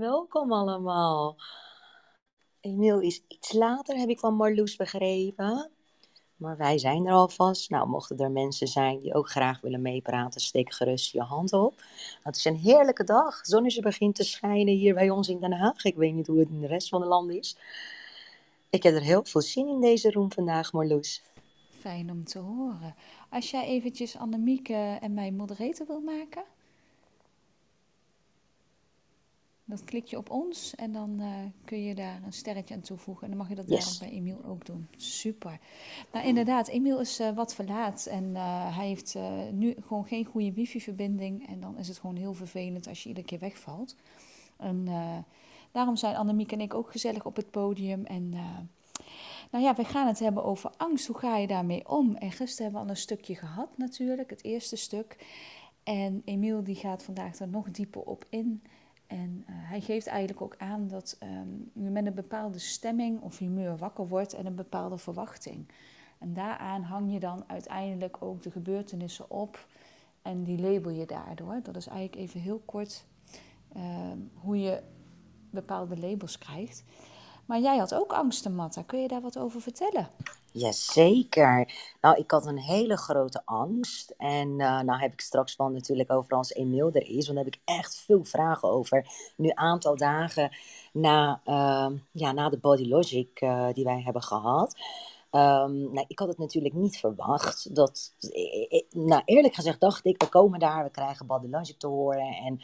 welkom allemaal. Emiel is iets later, heb ik van Marloes begrepen. Maar wij zijn er alvast. Nou, mochten er mensen zijn die ook graag willen meepraten, steek gerust je hand op. Het is een heerlijke dag. Zonnetje begint te schijnen hier bij ons in Den Haag. Ik weet niet hoe het in de rest van het land is. Ik heb er heel veel zin in deze room vandaag, Marloes. Fijn om te horen. Als jij eventjes Annemieke en mij moderator wil maken. Dan klik je op ons en dan uh, kun je daar een sterretje aan toevoegen. En dan mag je dat yes. bij Emiel ook doen. Super. Nou, inderdaad, Emiel is uh, wat verlaat en uh, hij heeft nu gewoon geen goede wifi-verbinding. En dan is het gewoon heel vervelend als je iedere keer wegvalt. En daarom zijn Annemiek en ik ook gezellig op het podium. En nou ja, we gaan het hebben over angst. Hoe ga je daarmee om? En gisteren hebben we al een stukje gehad natuurlijk, het eerste stuk. En Emiel die gaat vandaag er nog dieper op in. En uh, hij geeft eigenlijk ook aan dat um, je met een bepaalde stemming of humeur wakker wordt en een bepaalde verwachting. En daaraan hang je dan uiteindelijk ook de gebeurtenissen op en die label je daardoor. Dat is eigenlijk even heel kort uh, hoe je bepaalde labels krijgt. Maar jij had ook angsten, Matta. Kun je daar wat over vertellen? Jazeker. Nou, ik had een hele grote angst. En uh, nou heb ik straks wel natuurlijk over als Emiel er is. Want daar heb ik echt veel vragen over. Nu een aantal dagen na, uh, ja, na de Body Logic uh, die wij hebben gehad. Um, nou, ik had het natuurlijk niet verwacht. Dat, nou, eerlijk gezegd dacht ik, we komen daar, we krijgen Body Logic te horen. En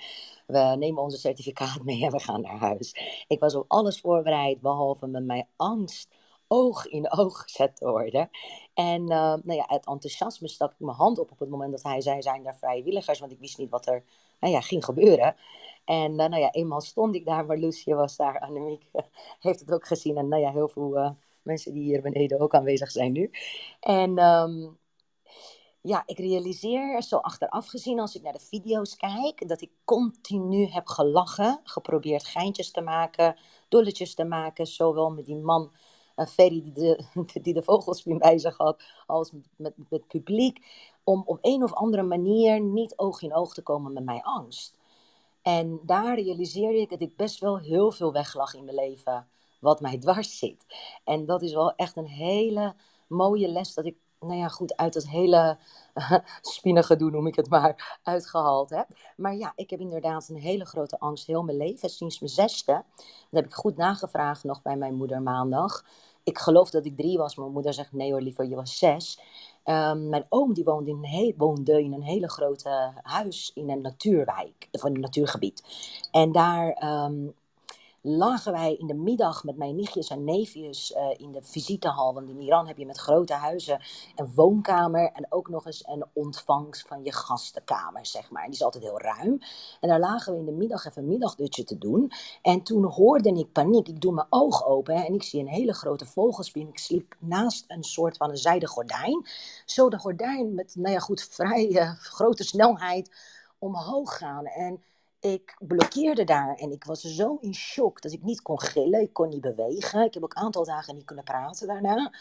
we nemen onze certificaat mee en we gaan naar huis. Ik was op alles voorbereid, behalve met mijn angst oog in oog gezet worden. En uh, nou ja, het enthousiasme stak ik mijn hand op op het moment dat hij zei, zijn er vrijwilligers? Want ik wist niet wat er nou ja, ging gebeuren. En uh, nou ja, eenmaal stond ik daar, maar Lucie was daar, Annemiek heeft het ook gezien. En nou ja, heel veel uh, mensen die hier beneden ook aanwezig zijn nu. En um, ja, ik realiseer zo achteraf gezien, als ik naar de video's kijk, dat ik continu heb gelachen, geprobeerd geintjes te maken, dolletjes te maken, zowel met die man Ferry die de, die de vogelspin bij zich had, als met, met, het publiek, om op een of andere manier niet oog in oog te komen met mijn angst. En daar realiseerde ik dat ik best wel heel veel weglag in mijn leven, wat mij dwars zit. En dat is wel echt een hele mooie les dat ik nou ja, goed, uit dat hele doen noem ik het maar, uitgehaald heb. Maar ja, ik heb inderdaad een hele grote angst heel mijn leven, sinds mijn zesde. Dat heb ik goed nagevraagd nog bij mijn moeder maandag. Ik geloof dat ik drie was, maar mijn moeder zegt nee hoor, liever, je was zes. Um, mijn oom die woonde in, woonde in een hele grote huis in een natuurwijk, of een natuurgebied. En daar um, lagen wij in de middag met mijn nichtjes en neefjes uh, in de visitehal. Want in Iran heb je met grote huizen een woonkamer en ook nog eens een ontvangst van je gastenkamer, zeg maar. Die is altijd heel ruim. En daar lagen we in de middag even een middagdutje te doen. En toen hoorde ik paniek. Ik doe mijn oog open en ik zie een hele grote vogelspin. Ik sliep naast een soort van een zijde gordijn. Zo de gordijn met, nou ja goed, vrij uh, grote snelheid omhoog gaan. En ik blokkeerde daar en ik was zo in shock dat ik niet kon gillen, ik kon niet bewegen. Ik heb ook een aantal dagen niet kunnen praten daarna.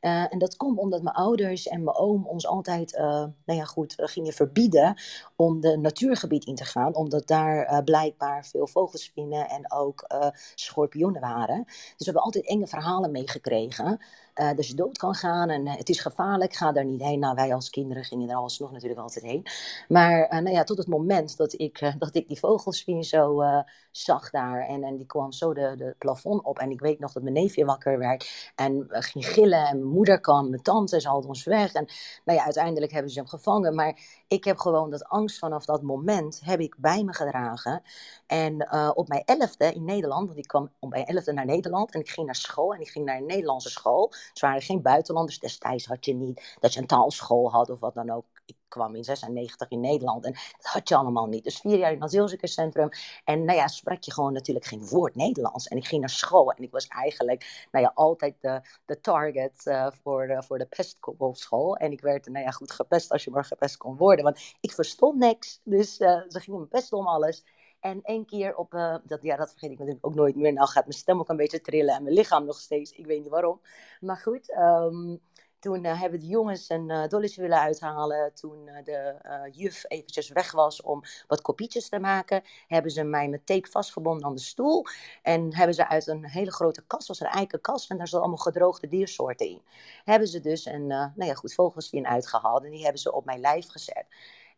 Uh, en dat komt omdat mijn ouders en mijn oom ons altijd, uh, nou ja goed, gingen verbieden om de natuurgebied in te gaan, omdat daar uh, blijkbaar veel vogelspinnen en ook schorpioenen waren. Dus we hebben altijd enge verhalen meegekregen. Dat je dood kan gaan en uh, het is gevaarlijk, ga daar niet heen. Nou, wij als kinderen gingen er alsnog natuurlijk altijd heen. Maar uh, nou ja, tot het moment dat ik, dat ik die vogelspin zo zag daar en, en die kwam zo de, de plafond op. En ik weet nog dat mijn neefje wakker werd en ging gillen en mijn moeder kwam, mijn tante, ze had ons weg. En nou ja, uiteindelijk hebben ze hem gevangen. Maar ik heb gewoon dat angst vanaf dat moment heb ik bij me gedragen. En op mijn elfde in Nederland, want ik kwam op mijn elfde naar Nederland en ik ging naar school en ik ging naar een Nederlandse school. Het waren geen buitenlanders. Destijds had je niet dat je een taalschool had of wat dan ook. Ik kwam in 96 in Nederland en dat had je allemaal niet. Dus vier jaar in het asielzoekerscentrum. En nou ja, sprak je gewoon natuurlijk geen woord Nederlands. En ik ging naar school en ik was eigenlijk nou ja, altijd de, de target voor, uh, voor de pest school. En ik werd nou ja, goed gepest als je maar gepest kon worden. Want ik verstond niks. Dus uh, ze gingen me pesten om alles. En één keer op, uh, dat, ja, dat vergeet ik natuurlijk ook nooit meer. Nou gaat mijn stem ook een beetje trillen en mijn lichaam nog steeds. Ik weet niet waarom. Maar goed, um, Toen uh, hebben de jongens een uh, dolletje willen uithalen. Toen de juf eventjes weg was om wat kopietjes te maken, hebben ze mij met tape vastgebonden aan de stoel. En hebben ze uit een hele grote kast, was een eiken en daar zat allemaal gedroogde diersoorten in. Hebben ze dus een, nou ja goed, vogelsvin uitgehaald en die hebben ze op mijn lijf gezet.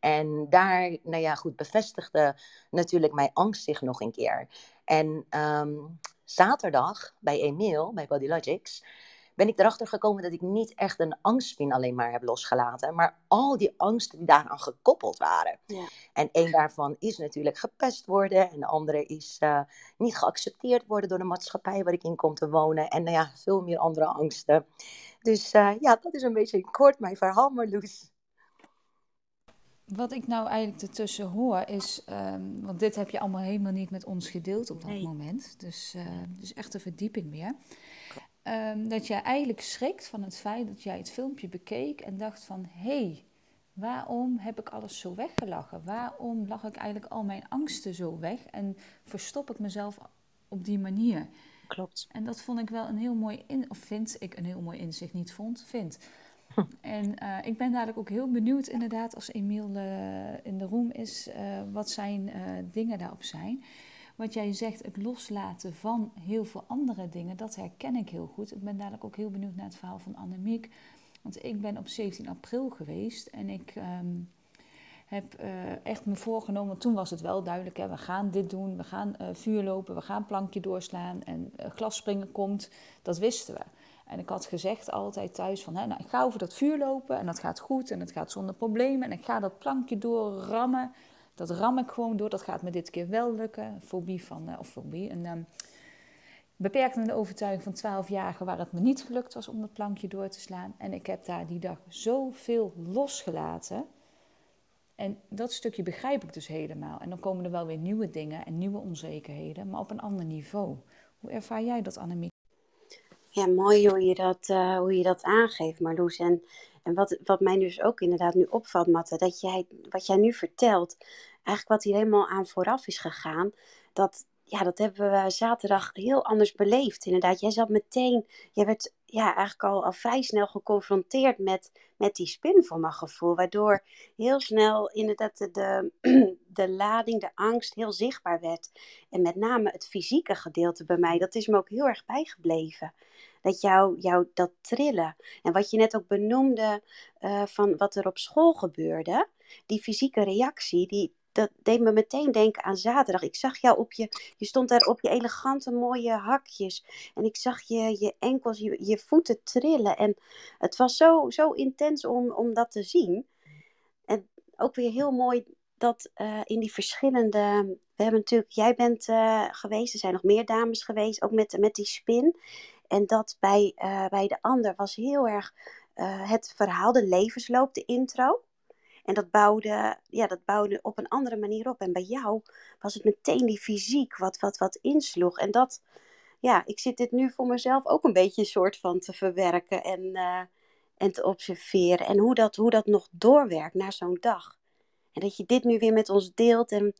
En daar, nou ja, goed, bevestigde natuurlijk mijn angst zich nog een keer. En um, zaterdag bij Emiel, bij Bodylogics, ben ik erachter gekomen dat ik niet echt een angstspin alleen maar heb losgelaten, maar al die angsten die daaraan gekoppeld waren. Ja. En één daarvan is natuurlijk gepest worden en de andere is uh, niet geaccepteerd worden door de maatschappij waar ik in kom te wonen en nou ja, veel meer andere angsten. Dus uh, ja, dat is een beetje in kort mijn verhaal, Marloes. Wat ik nou eigenlijk ertussen hoor is, um, want dit heb je allemaal helemaal niet met ons gedeeld op dat nee. moment, dus, uh, dus echt een verdieping meer. Um, dat jij eigenlijk schrikt van het feit dat jij het filmpje bekeek en dacht van, hé, hey, waarom heb ik alles zo weggelachen? Waarom lag ik eigenlijk al mijn angsten zo weg en verstop ik mezelf op die manier? Klopt. En dat vond ik wel een heel mooi, in, of vind ik een heel mooi inzicht, niet vond, vind. En uh, ik ben dadelijk ook heel benieuwd, inderdaad, als Emiel uh, in de room is, uh, wat zijn dingen daarop zijn. Wat jij zegt, het loslaten van heel veel andere dingen, dat herken ik heel goed. Ik ben dadelijk ook heel benieuwd naar het verhaal van Annemiek. Want ik ben op 17 april geweest en ik um, heb echt me voorgenomen, toen was het wel duidelijk, hè, we gaan dit doen, we gaan vuur lopen, we gaan plankje doorslaan en glasspringen komt. Dat wisten we. En ik had gezegd altijd thuis van, hè, nou, ik ga over dat vuur lopen en dat gaat goed en het gaat zonder problemen. En ik ga dat plankje doorrammen. Dat ram ik gewoon door, dat gaat me dit keer wel lukken. Fobie van, uh, of fobie, een um, beperkende overtuiging van 12 jaar waar het me niet gelukt was om dat plankje door te slaan. En ik heb daar die dag zoveel losgelaten. En dat stukje begrijp ik dus helemaal. En dan komen er wel weer nieuwe dingen en nieuwe onzekerheden, maar op een ander niveau. Hoe ervaar jij dat, Annemiek? Ja, mooi hoe je dat, uh, hoe je dat aangeeft, Marloes. En, en wat, wat mij dus ook inderdaad nu opvalt, Matte, dat jij, wat jij nu vertelt, eigenlijk wat hier helemaal aan vooraf is gegaan, dat, ja, dat hebben we zaterdag heel anders beleefd. Inderdaad, jij zat meteen, jij werd ja, eigenlijk al, al vrij snel geconfronteerd met, met die spin mijn gevoel. Waardoor heel snel inderdaad de, de, lading, de angst heel zichtbaar werd. En met name het fysieke gedeelte bij mij, dat is me ook heel erg bijgebleven. Dat jou, jou dat trillen. En wat je net ook benoemde uh, van wat er op school gebeurde. Die fysieke reactie, die, dat deed me meteen denken aan zaterdag. Ik zag jou op je, je stond daar op je elegante mooie hakjes. En ik zag je, je enkels, je, je voeten trillen. En het was zo, zo intens om, om dat te zien. En ook weer heel mooi dat uh, in die verschillende. We hebben natuurlijk, jij bent uh, geweest, er zijn nog meer dames geweest, ook met, met die spin. En dat bij, uh, bij de ander was heel erg het verhaal, de levensloop, de intro. En dat bouwde, ja, dat bouwde op een andere manier op. En bij jou was het meteen die fysiek wat, wat, wat insloeg. En dat, ja, ik zit dit nu voor mezelf ook een beetje een soort van te verwerken en, uh, en te observeren. En hoe dat, hoe dat nog doorwerkt na zo'n dag. En dat je dit nu weer met ons deelt en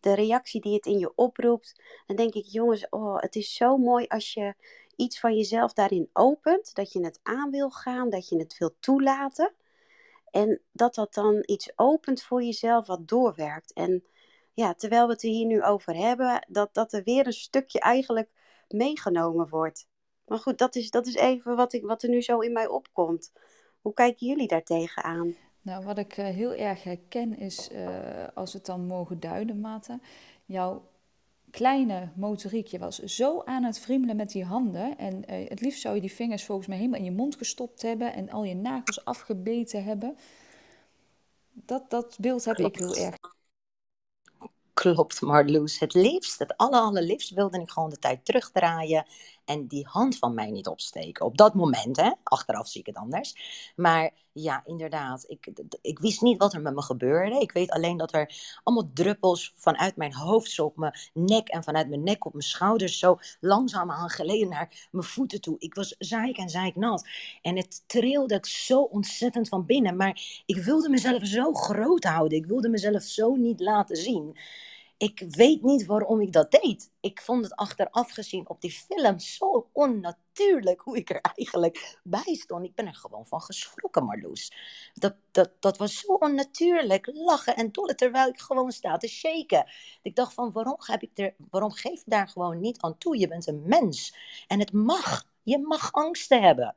de reactie die het in je oproept. Dan denk ik, jongens, oh, het is zo mooi als je iets van jezelf daarin opent. Dat je het aan wil gaan, dat je het wil toelaten. En dat dat dan iets opent voor jezelf wat doorwerkt. En ja, terwijl we het er hier nu over hebben, dat, dat er weer een stukje eigenlijk meegenomen wordt. Maar goed, dat is, dat is even wat, ik, wat er nu zo in mij opkomt. Hoe kijken jullie daar tegenaan? Nou, wat ik uh, heel erg herken is, uh, als we het dan mogen duiden, Mate, jouw kleine motoriek. Je was zo aan het friemelen met die handen. En uh, het liefst zou je die vingers volgens mij helemaal in je mond gestopt hebben en al je nagels afgebeten hebben. Dat, dat beeld heb Klopt. ik heel erg. Klopt, Marloes. Het liefst, het aller, allerliefst wilde ik gewoon de tijd terugdraaien en die hand van mij niet opsteken. Op dat moment, hè. Achteraf zie ik het anders. Maar ja, inderdaad. Ik, ik wist niet wat er met me gebeurde. Ik weet alleen dat er allemaal druppels vanuit mijn hoofd, zo op mijn nek en vanuit mijn nek op mijn schouders, zo langzaam aan geleden naar mijn voeten toe. Ik was zaik en zaik nat. En het trilde zo ontzettend van binnen. Maar ik wilde mezelf zo groot houden. Ik wilde mezelf zo niet laten zien. Ik weet niet waarom ik dat deed. Ik vond het achteraf gezien op die film zo onnatuurlijk hoe ik er eigenlijk bij stond. Ik ben er gewoon van geschrokken, Marloes. Dat, dat, dat was zo onnatuurlijk, lachen en dollen terwijl ik gewoon sta te shaken. Ik dacht van, waarom, heb ik er, waarom geef daar gewoon niet aan toe? Je bent een mens en het mag. Je mag angsten hebben.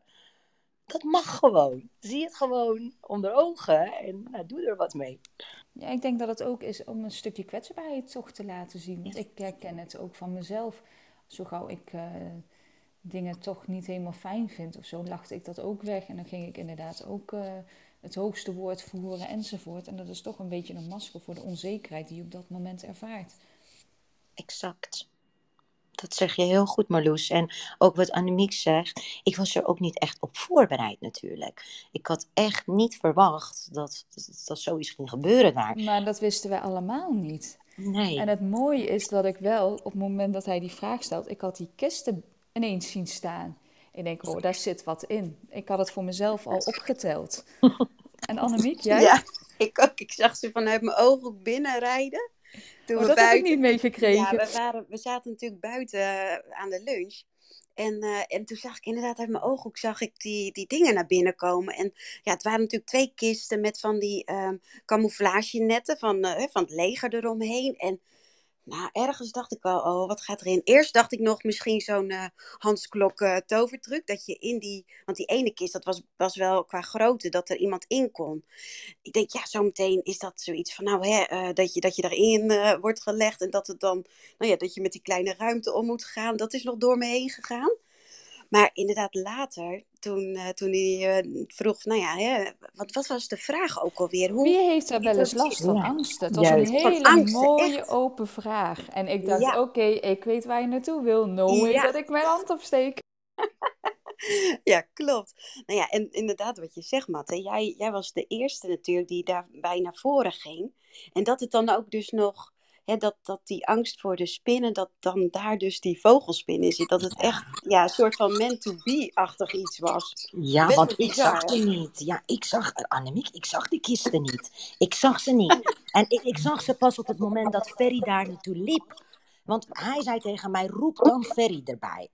Dat mag gewoon. Zie het gewoon onder ogen en nou, doe er wat mee. Ja, ik denk dat het ook is om een stukje kwetsbaarheid toch te laten zien. Want ik herken het ook van mezelf. Zo gauw ik uh, dingen toch niet helemaal fijn vind of zo, lachte ik dat ook weg. En dan ging ik inderdaad ook uh, het hoogste woord voeren enzovoort. En dat is toch een beetje een masker voor de onzekerheid die je op dat moment ervaart. Exact. Dat zeg je heel goed, Marloes. En ook wat Annemiek zegt, ik was er ook niet echt op voorbereid natuurlijk. Ik had echt niet verwacht dat, dat, dat zoiets ging gebeuren daar. Maar dat wisten wij allemaal niet. Nee. En het mooie is dat ik wel, op het moment dat hij die vraag stelt, ik had die kisten ineens zien staan. Ik denk, oh, daar zit wat in. Ik had het voor mezelf al opgeteld. En Annemiek, jij? Ja, ik ook. Ik zag ze vanuit mijn ogen binnenrijden. Toen oh, dat buiten... heb ik niet meegekregen. Ja, we, waren, we zaten natuurlijk buiten uh, aan de lunch. En, uh, en toen zag ik inderdaad uit mijn ooghoek zag ik die, die dingen naar binnen komen. En ja, het waren natuurlijk twee kisten met van die um, camouflagenetten van, uh, van het leger eromheen. En nou, ergens dacht ik al, oh, wat gaat erin? Eerst dacht ik nog misschien zo'n uh, Hans Klok uh, tovertruc. Dat je in die, want die ene kist, dat was, was wel qua grootte, dat er iemand in kon. Ik denk, ja, zometeen is dat zoiets van, nou, hè, uh, dat, je, dat je daarin wordt gelegd. En dat het dan, nou ja, dat je met die kleine ruimte om moet gaan. Dat is nog door me heen gegaan. Maar inderdaad, later, toen, uh, toen hij uh, vroeg, nou ja, hè, wat, wat was de vraag ook alweer? Hoe, Wie heeft er wel eens last van angst? Het was een hele mooie open vraag. En ik dacht, ja. oké, okay, ik weet waar je naartoe wil. No ja. dat ik mijn hand opsteek. ja, klopt. Nou ja, en inderdaad wat je zegt, Matte. Jij, jij was de eerste natuurlijk die daarbij naar voren ging. En dat het dan ook dus nog dat, dat die angst voor de spinnen, dat dan daar dus die vogelspin in zit. Dat het echt ja, een soort van meant-to-be-achtig iets was. Ja, Best want ik zag ze niet. Ja, ik zag, Annemiek, ik zag die kisten niet. Ik zag ze niet. En ik, ik zag ze pas op het moment dat Ferry daar naartoe liep. Want hij zei tegen mij, roep dan Ferry erbij.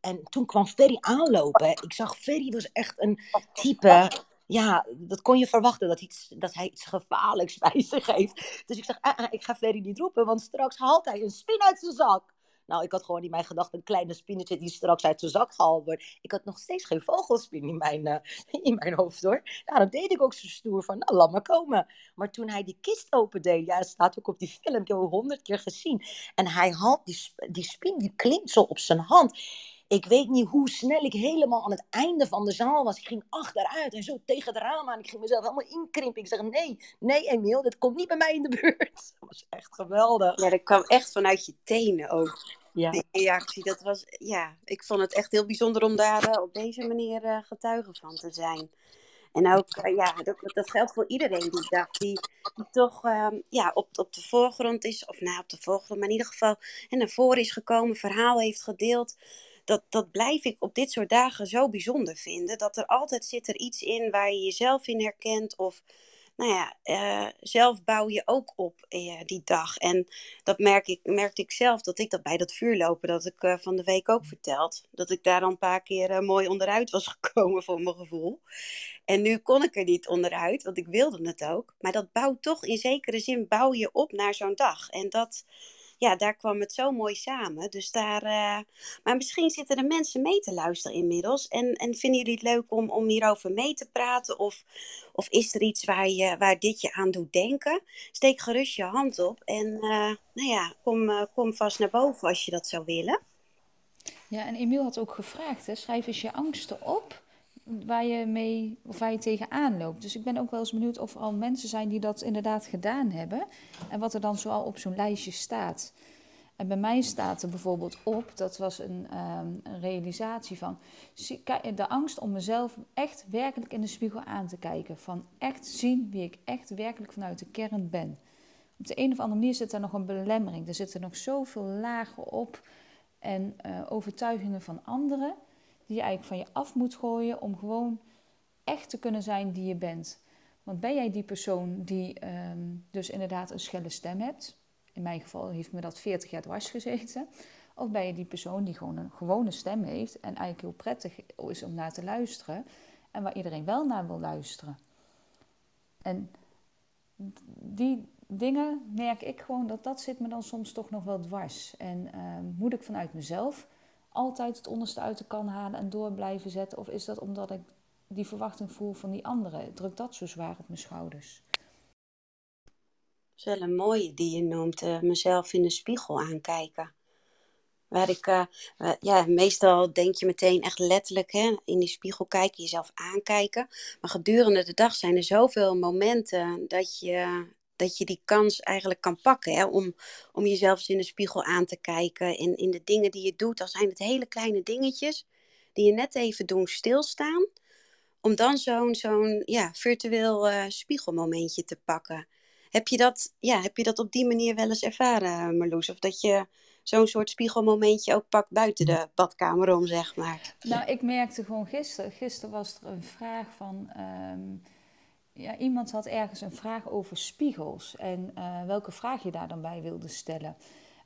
En toen kwam Ferry aanlopen. Ik zag, Ferry was echt een type ja, dat kon je verwachten, dat, iets, dat hij iets gevaarlijks bij zich heeft. Dus ik zeg, ah, ah, ik ga Ferry niet roepen, want straks haalt hij een spin uit zijn zak. Nou, ik had gewoon in mijn gedachten een kleine spinnetje die straks uit zijn zak gehaald wordt. Ik had nog steeds geen vogelspin in mijn, uh, in mijn hoofd hoor. Daarom deed ik ook zo stoer van, nou, laat maar komen. Maar toen hij die kist opendeed, ja, staat ook op die film, ik heb het honderd keer gezien. En hij haalt die, die spin, die klinkt zo op zijn hand. Ik weet niet hoe snel ik helemaal aan het einde van de zaal was. Ik ging achteruit en zo tegen het raam aan. Ik ging mezelf helemaal inkrimpen. Ik zeg, nee, nee Emiel, dat komt niet bij mij in de buurt. Dat was echt geweldig. Ja, dat kwam echt vanuit je tenen ook. Ja. Die reactie, dat was, ja, ik vond het echt heel bijzonder om daar uh, op deze manier uh, getuige van te zijn. En ook, uh, ja, dat, dat, geldt voor iedereen die dag, die, die toch uh, ja, op, op de voorgrond is, of nou op de voorgrond, maar in ieder geval en naar voren is gekomen, verhaal heeft gedeeld dat, dat blijf ik op dit soort dagen zo bijzonder vinden. Dat er altijd zit er iets in waar je jezelf in herkent. Of nou ja, uh, zelf bouw je ook op uh, die dag. En dat merk ik, merkte ik zelf, dat ik dat bij dat vuurlopen, dat ik uh, van de week ook verteld. Dat ik daar al een paar keer mooi onderuit was gekomen voor mijn gevoel. En nu kon ik er niet onderuit, want ik wilde het ook. Maar dat bouwt toch in zekere zin, bouw je op naar zo'n dag. En dat, ja, daar kwam het zo mooi samen. Dus daar, uh, maar misschien zitten er mensen mee te luisteren inmiddels. En, en vinden jullie het leuk om, om hierover mee te praten? Of, of is er iets waar, je, waar dit je aan doet denken? Steek gerust je hand op en uh, nou ja, kom, uh, kom vast naar boven als je dat zou willen. Ja, en Emiel had ook gevraagd, hè, schrijf eens je angsten op waar je mee of waar je tegenaan loopt. Dus ik ben ook wel eens benieuwd of er al mensen zijn die dat inderdaad gedaan hebben. En wat er dan zoal op zo'n lijstje staat. En bij mij staat er bijvoorbeeld op, dat was een, um, een realisatie van de angst om mezelf echt werkelijk in de spiegel aan te kijken. Van echt zien wie ik echt werkelijk vanuit de kern ben. Op de een of andere manier zit er nog een belemmering. Er zitten nog zoveel lagen op en uh, overtuigingen van anderen die je eigenlijk van je af moet gooien om gewoon echt te kunnen zijn die je bent. Want ben jij die persoon die um, dus inderdaad een schelle stem hebt in mijn geval heeft me dat 40 jaar dwars gezeten. Of ben je die persoon die gewoon een gewone stem heeft en eigenlijk heel prettig is om naar te luisteren en waar iedereen wel naar wil luisteren. En die dingen merk ik gewoon dat dat zit me dan soms toch nog wel dwars. En uh, moet ik vanuit mezelf altijd het onderste uit de kan halen en door blijven zetten? Of is dat omdat ik die verwachting voel van die anderen? Drukt dat zo zwaar op mijn schouders? Dat is wel een mooie die je noemt, mezelf in de spiegel aankijken. Waar ik, uh, ja, meestal denk je meteen echt letterlijk hè, in die spiegel kijken, jezelf aankijken. Maar gedurende de dag zijn er zoveel momenten dat je, dat je die kans eigenlijk kan pakken. Hè, om, om jezelf eens in de spiegel aan te kijken. En in de dingen die je doet, dan zijn het hele kleine dingetjes die je net even doen stilstaan. Om dan zo'n zo'n ja, virtueel uh, spiegelmomentje te pakken. Heb je, dat, ja, heb je dat op die manier wel eens ervaren, Marloes? Of dat je zo'n soort spiegelmomentje ook pakt buiten de badkamer om, zeg maar. Nou, ik merkte gewoon gisteren, gisteren was er een vraag van, ehm, ja, iemand had ergens een vraag over spiegels en uh, welke vraag je daar dan bij wilde stellen.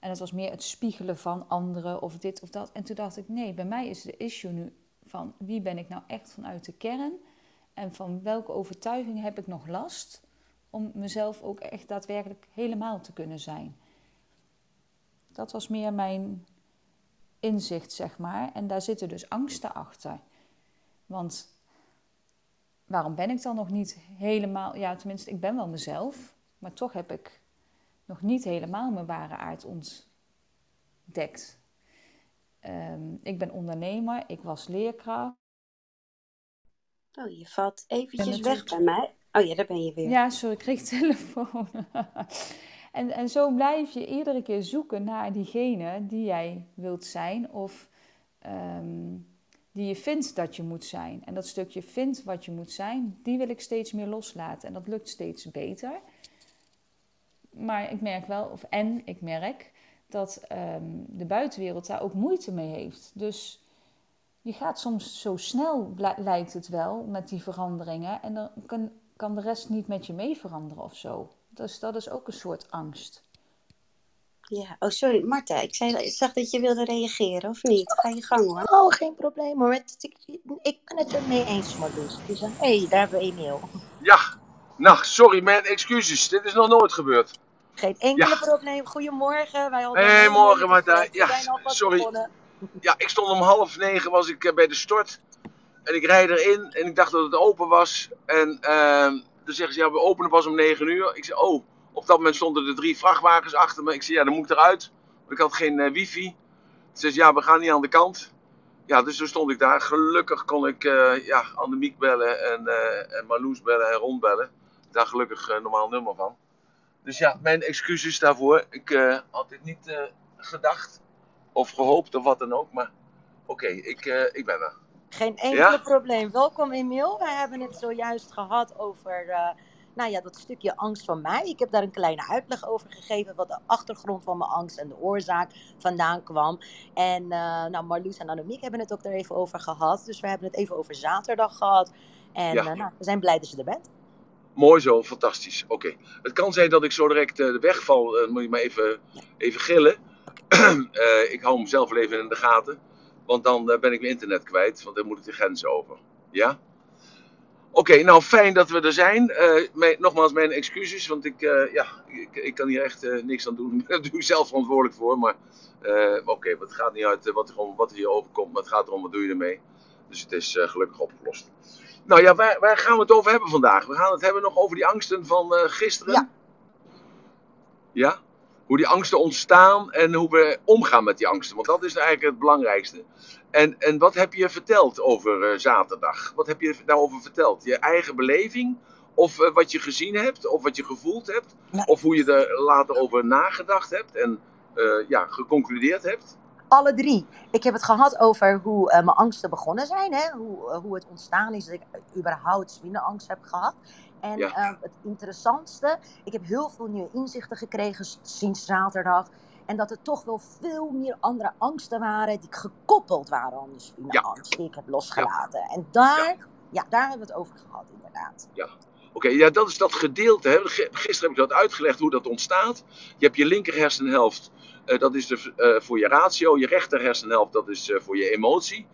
En dat was meer het spiegelen van anderen of dit of dat. En toen dacht ik, nee, bij mij is de issue nu van wie ben ik nou echt vanuit de kern en van welke overtuiging heb ik nog last om mezelf ook echt daadwerkelijk helemaal te kunnen zijn. Dat was meer mijn inzicht, zeg maar. En daar zitten dus angsten achter. Want waarom ben ik dan nog niet helemaal... Ja, tenminste, ik ben wel mezelf. Maar toch heb ik nog niet helemaal mijn ware aard ontdekt. Um, ik ben ondernemer, ik was leerkracht. Oh, je valt eventjes weg bij mij. Oh ja, daar ben je weer. Ja, sorry, ik kreeg telefoon. En, en zo blijf je iedere keer zoeken naar diegene die jij wilt zijn of um, die je vindt dat je moet zijn. En dat stukje vindt wat je moet zijn, die wil ik steeds meer loslaten. En dat lukt steeds beter. Maar ik merk wel, of en ik merk dat um, de buitenwereld daar ook moeite mee heeft. Dus je gaat soms zo snel, lijkt het wel, met die veranderingen. En dan kan, kan de rest niet met je mee veranderen of zo. Dus dat is ook een soort angst. Ja, oh sorry, Marta, ik, zei, ik zag dat je wilde reageren, of niet? Ga je gang hoor. Oh, geen probleem hoor. Ik, ik ben het er mee eens, Marloes. Dus, hé, hey, daar hebben we Emiel. Ja, nou, sorry, mijn excuses. Dit is nog nooit gebeurd. Geen enkele probleem. Goedemorgen. Wij hey, morgen Marta. Ja, sorry. Ja, ik stond om half negen was ik eh, bij de stort. En ik rijd erin en ik dacht dat het open was. En uh, toen zeggen ze, ja, we openen pas om 9 uur. Ik zei, oh, op dat moment stonden er drie vrachtwagens achter me. Ik zei, ja, dan moet ik eruit. Want ik had geen uh, wifi. Ze zei, ja, we gaan niet aan de kant. Ja, dus toen stond ik daar. Gelukkig kon ik uh, ja, Annemiek bellen en, uh, en Marloes bellen en Ron bellen. Daar gelukkig een normaal nummer van. Dus ja, mijn excuses daarvoor. Ik had dit niet gedacht of gehoopt of wat dan ook. Maar oké, okay, ik, ik ben er. Geen enkel probleem. Welkom Emiel. Wij hebben het zojuist gehad over nou ja, dat stukje angst van mij. Ik heb daar een kleine uitleg over gegeven wat de achtergrond van mijn angst en de oorzaak vandaan kwam. En uh, nou, Marloes en Annemiek hebben het ook daar even over gehad. Dus we hebben het even over zaterdag gehad. En ja. uh, nou, we zijn blij dat je er bent. Mooi zo, fantastisch. Oké. Okay. Het kan zijn dat ik zo direct de weg val. moet je maar even, ja. even gillen. ik hou hem zelf even in de gaten. Want dan uh, ben ik mijn internet kwijt, want dan moet ik de grens over. Ja? Oké, okay, nou fijn dat we er zijn. Uh, mijn, nogmaals mijn excuses, want ik, uh, ja, ik, ik, kan hier echt niks aan doen. Daar doe ik zelf verantwoordelijk voor. Maar oké, okay, het gaat niet uit wat er, wat er hier overkomt, maar het gaat erom wat doe je ermee. Dus het is gelukkig opgelost. Nou ja, waar, waar, gaan we het over hebben vandaag? We gaan het hebben nog over die angsten van gisteren. Ja. Ja? Hoe die angsten ontstaan en hoe we omgaan met die angsten. Want dat is eigenlijk het belangrijkste. En, en wat heb je verteld over uh, zaterdag? Wat heb je daarover verteld? Je eigen beleving? Of uh, wat je gezien hebt? Of wat je gevoeld hebt? Of hoe je er later over nagedacht hebt en uh, ja, geconcludeerd hebt? Alle drie. Ik heb het gehad over hoe mijn angsten begonnen zijn. Hè? Hoe, hoe het ontstaan is dat ik überhaupt spinnenangst heb gehad. En ja. uh, het interessantste, ik heb heel veel nieuwe inzichten gekregen sinds zaterdag. En dat er toch wel veel meer andere angsten waren die gekoppeld waren aan de spinnenangst ja. die ik heb losgelaten. Ja. En daar, ja. daar hebben we het over gehad, inderdaad. Ja. Oké, ja, dat is dat gedeelte. Hè. Gisteren heb ik dat uitgelegd hoe dat ontstaat. Je hebt je linker hersenhelft, uh, dat is de, uh, voor je ratio. Je rechter hersenhelft, dat is uh, voor je emotie.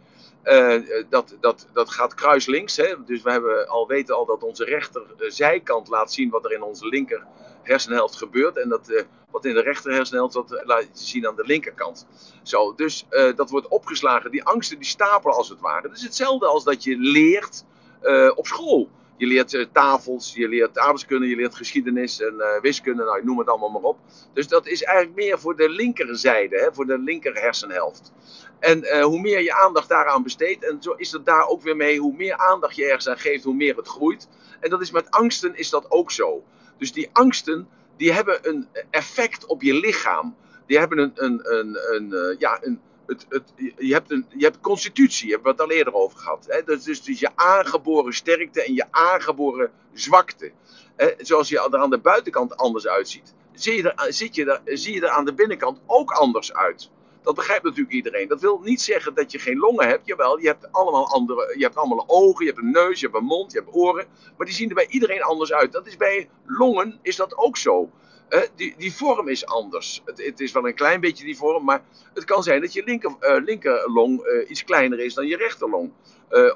Dat, dat, dat gaat kruislinks. Dus we hebben al weten al dat onze rechterzijkant laat zien wat er in onze linker hersenhelft gebeurt. En dat, wat in de rechter hersenhelft, dat laat zien aan de linkerkant. Zo, dus dat wordt opgeslagen. Die angsten die stapelen als het ware. Dat is hetzelfde als dat je leert op school. Je leert tafels, je leert aardrijkskunde, je leert geschiedenis en wiskunde, nou, noem het allemaal maar op. Dus dat is eigenlijk meer voor de linkerzijde, hè, voor de linker hersenhelft. En uh, hoe meer je aandacht daaraan besteedt, en zo is het daar ook weer mee, hoe meer aandacht je ergens aan geeft, hoe meer het groeit. En dat is met angsten is dat ook zo. Dus die angsten, die hebben een effect op je lichaam. Die hebben een, een, een, een ja, een, het, het, je, hebt een, je hebt constitutie, hebben we het al eerder over gehad. Hè? Dat is dus, dus je aangeboren sterkte en je aangeboren zwakte. Hè? Zoals je er aan de buitenkant anders uitziet, zie je, er, zit je er, zie je er aan de binnenkant ook anders uit. Dat begrijpt natuurlijk iedereen. Dat wil niet zeggen dat je geen longen hebt. Jawel, je hebt allemaal andere. Je hebt allemaal ogen, je hebt een neus, je hebt een mond, je hebt oren. Maar die zien er bij iedereen anders uit. Dat is bij longen is dat ook zo. Uh, die, die vorm is anders. Het, het, is wel een klein beetje die vorm, maar het kan zijn dat je linker, uh, linkerlong uh, iets kleiner is dan je rechterlong.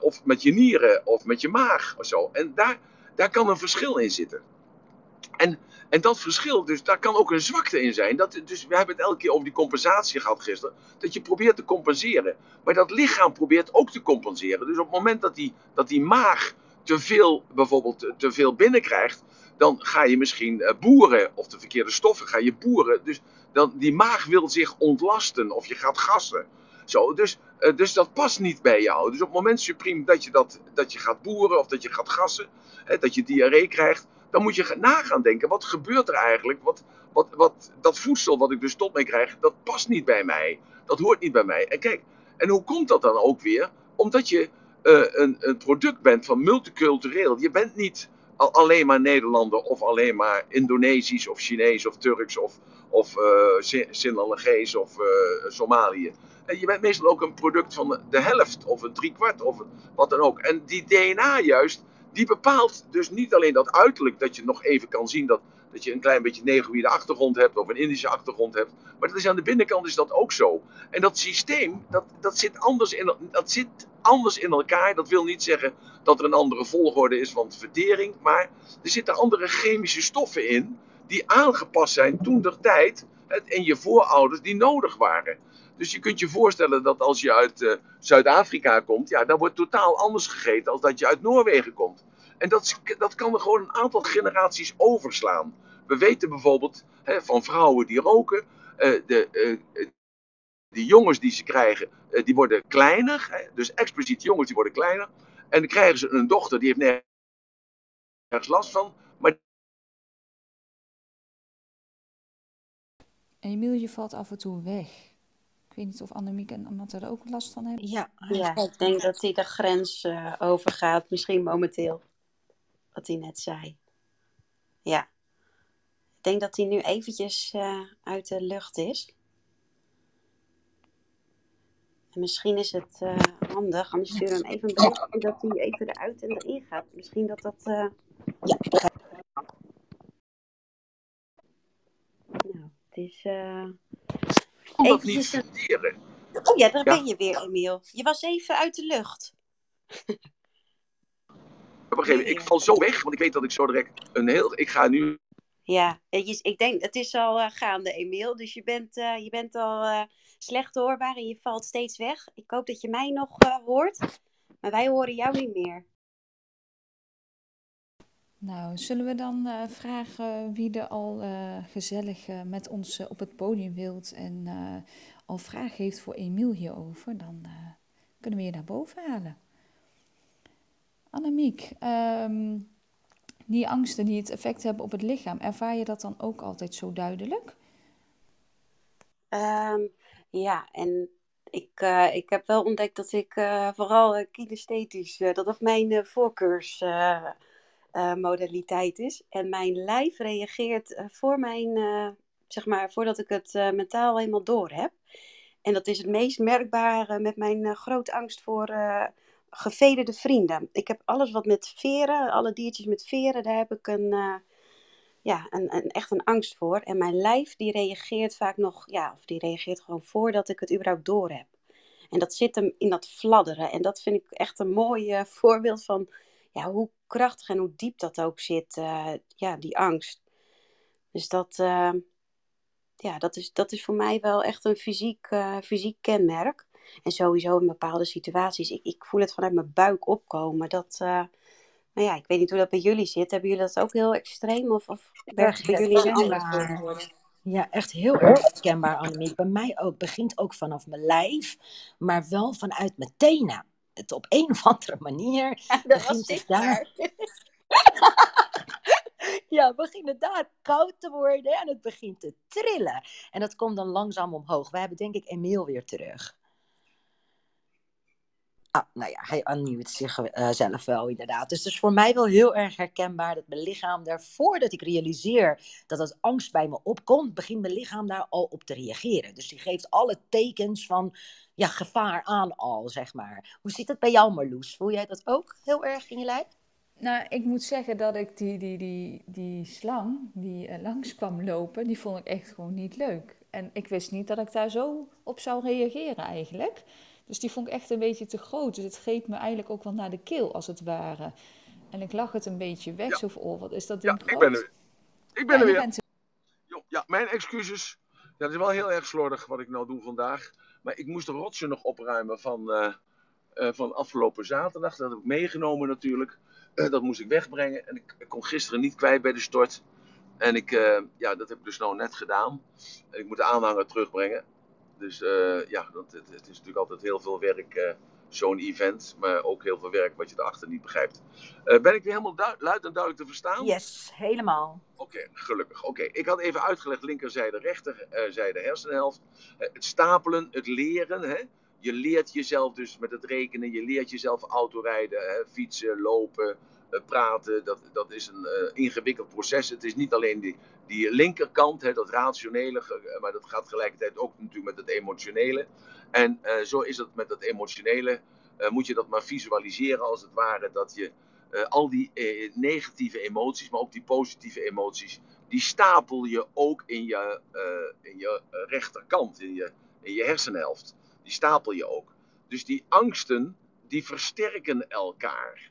of met je nieren of met je maag of zo. En daar, daar kan een verschil in zitten. En, en dat verschil, dus daar kan ook een zwakte in zijn. Dat, dus we hebben het elke keer over die compensatie gehad gisteren. Dat je probeert te compenseren. Maar dat lichaam probeert ook te compenseren. Dus op het moment dat die, dat die maag te veel, bijvoorbeeld te veel binnenkrijgt, dan ga je misschien eh, boeren, of de verkeerde stoffen ga je boeren. Dus dan, die maag wil zich ontlasten, of je gaat gassen. Zo, dus, uh, dus dat past niet bij jou. Dus op het moment supreme dat je, dat, dat je gaat boeren, of dat je gaat gassen, hè, dat je diarree krijgt, dan moet je na gaan denken, wat gebeurt er eigenlijk? Wat, wat, wat, dat voedsel wat ik dus tot mee krijg, dat past niet bij mij. Dat hoort niet bij mij. En kijk, en hoe komt dat dan ook weer? Omdat je uh, een, een product bent van multicultureel. Je bent niet alleen maar Nederlander of alleen maar Indonesisch of Chinees of Turks of, of uh, Sinalogees of uh, Somalië. Je bent meestal ook een product van de helft of een driekwart of wat dan ook. En die DNA juist, die bepaalt dus niet alleen dat uiterlijk dat je nog even kan zien dat, dat je een klein beetje negroïde achtergrond hebt of een Indische achtergrond hebt. Maar dat is aan de binnenkant is dat ook zo. En dat systeem, dat, dat, zit anders in, dat zit anders in elkaar. Dat wil niet zeggen dat er een andere volgorde is van vertering. Maar er zitten andere chemische stoffen in die aangepast zijn toen der tijd en je voorouders die nodig waren. Dus je kunt je voorstellen dat als je uit uh, Zuid-Afrika komt, ja, dan wordt totaal anders gegeten als dat je uit Noorwegen komt. En dat, dat kan er gewoon een aantal generaties overslaan. We weten bijvoorbeeld hè, van vrouwen die roken, uh, de, uh, die jongens die ze krijgen, die worden kleiner. Hè, dus expliciet jongens die worden kleiner. En dan krijgen ze een dochter, die heeft nergens last van. Maar Emiel, je valt af en toe weg. Ik weet niet of Annemiek en Amatte er ook last van hebben. Ja, ja ik denk dat hij de grens uh, overgaat, misschien momenteel. Wat hij net zei. Ja. Ik denk dat hij nu eventjes uh, uit de lucht is. En misschien is het uh, handig, anders stuur hem even een berichtje dat hij even eruit en erin gaat. Misschien dat dat. Uh... Ja, Nou, het is. Even niet studeren. Oh ja, daar ja. ben je weer, Emiel. Je was even uit de lucht. Op een gegeven moment, ik val zo weg, want ik weet dat ik zo direct een heel. Ik ga nu. Ja, ik denk, het is al uh, gaande, Emiel. Dus je bent, uh, je bent al uh, slecht hoorbaar en je valt steeds weg. Ik hoop dat je mij nog hoort, maar wij horen jou niet meer. Nou, zullen we dan vragen wie er al gezellig met ons op het podium wilt en al vragen heeft voor Emiel hierover? Dan kunnen we je naar boven halen. Annemiek, um, die angsten die het effect hebben op het lichaam, ervaar je dat dan ook altijd zo duidelijk? Um, ja, en ik, ik heb wel ontdekt dat ik vooral kinesthetisch, dat dat mijn voorkeursmodaliteit is. En mijn lijf reageert voor mijn, zeg maar, voordat ik het mentaal helemaal door heb. En dat is het meest merkbare met mijn grote angst voor gevederde vrienden. Ik heb alles wat met veren, alle diertjes met veren, daar heb ik een, ja, een, een, echt een angst voor. En mijn lijf die reageert vaak nog, ja, of die reageert gewoon voordat ik het überhaupt door heb. En dat zit hem in dat fladderen. En dat vind ik echt een mooi voorbeeld van ja, hoe krachtig en hoe diep dat ook zit, uh, ja, die angst. Dus dat, ja, dat, is, dat is voor mij wel echt een fysiek, fysiek kenmerk. En sowieso in bepaalde situaties. Ik, ik voel het vanuit mijn buik opkomen. Dat, nou ja, ik weet niet hoe dat bij jullie zit. Hebben jullie dat ook heel extreem? Of, of werkt bij jullie een ander Ja, echt heel erg herkenbaar, Annemiek. Bij mij ook. begint ook vanaf mijn lijf, maar wel vanuit mijn tenen. Het op een of andere manier ja, begint het daar. ja, begint het daar koud te worden en het begint te trillen. En dat komt dan langzaam omhoog. We hebben denk ik Emiel weer terug. Ah, nou ja, hij unmute zichzelf uh, wel inderdaad. Dus het is voor mij wel heel erg herkenbaar dat mijn lichaam daar, voordat ik realiseer dat het angst bij me opkomt, begint mijn lichaam daar al op te reageren. Dus die geeft alle tekens van ja, gevaar aan al, zeg maar. Hoe zit het bij jou, Marloes? Voel jij dat ook heel erg in je lijf? Nou, ik moet zeggen dat ik die, die, die, die slang die uh, langs kwam lopen, die vond ik echt gewoon niet leuk. En ik wist niet dat ik daar zo op zou reageren eigenlijk. Dus die vond ik echt een beetje te groot. Dus het greep me eigenlijk ook wel naar de keel, als het ware. En ik lag het een beetje weg. Zo van, oh, wat is dat ding ja, ik ben er, ik ben er weer. Ja, mijn excuses. Ja, dat is wel heel erg slordig wat ik nou doe vandaag. Maar ik moest de rotsen nog opruimen van, uh, uh, van afgelopen zaterdag. Dat heb ik meegenomen natuurlijk. Uh, dat moest ik wegbrengen. En ik, ik, kon gisteren niet kwijt bij de stort. En ik, ja, dat heb ik dus nou net gedaan. En ik moet de aanhanger terugbrengen. Dus uh, ja, dat, het, het, is natuurlijk altijd heel veel werk, uh, zo'n event. Maar ook heel veel werk wat je erachter niet begrijpt. Uh, ben ik weer helemaal luid en duidelijk te verstaan? Yes, helemaal. Oké, okay, gelukkig. Oké, okay. ik had even uitgelegd linkerzijde, rechterzijde hersenhelft. het stapelen, het leren. Hè? Je leert jezelf dus met het rekenen. Je leert jezelf autorijden, hè? fietsen, lopen, praten. Dat, dat is een ingewikkeld proces. Het is niet alleen die die linkerkant, hè, dat rationele, maar dat gaat tegelijkertijd ook natuurlijk met het emotionele. En zo is het met het emotionele. Moet je dat maar visualiseren als het ware, dat je al die negatieve emoties, maar ook die positieve emoties, die stapel je ook in je, in je rechterkant, in je, in je hersenhelft. Die stapel je ook. Dus die angsten, die versterken elkaar.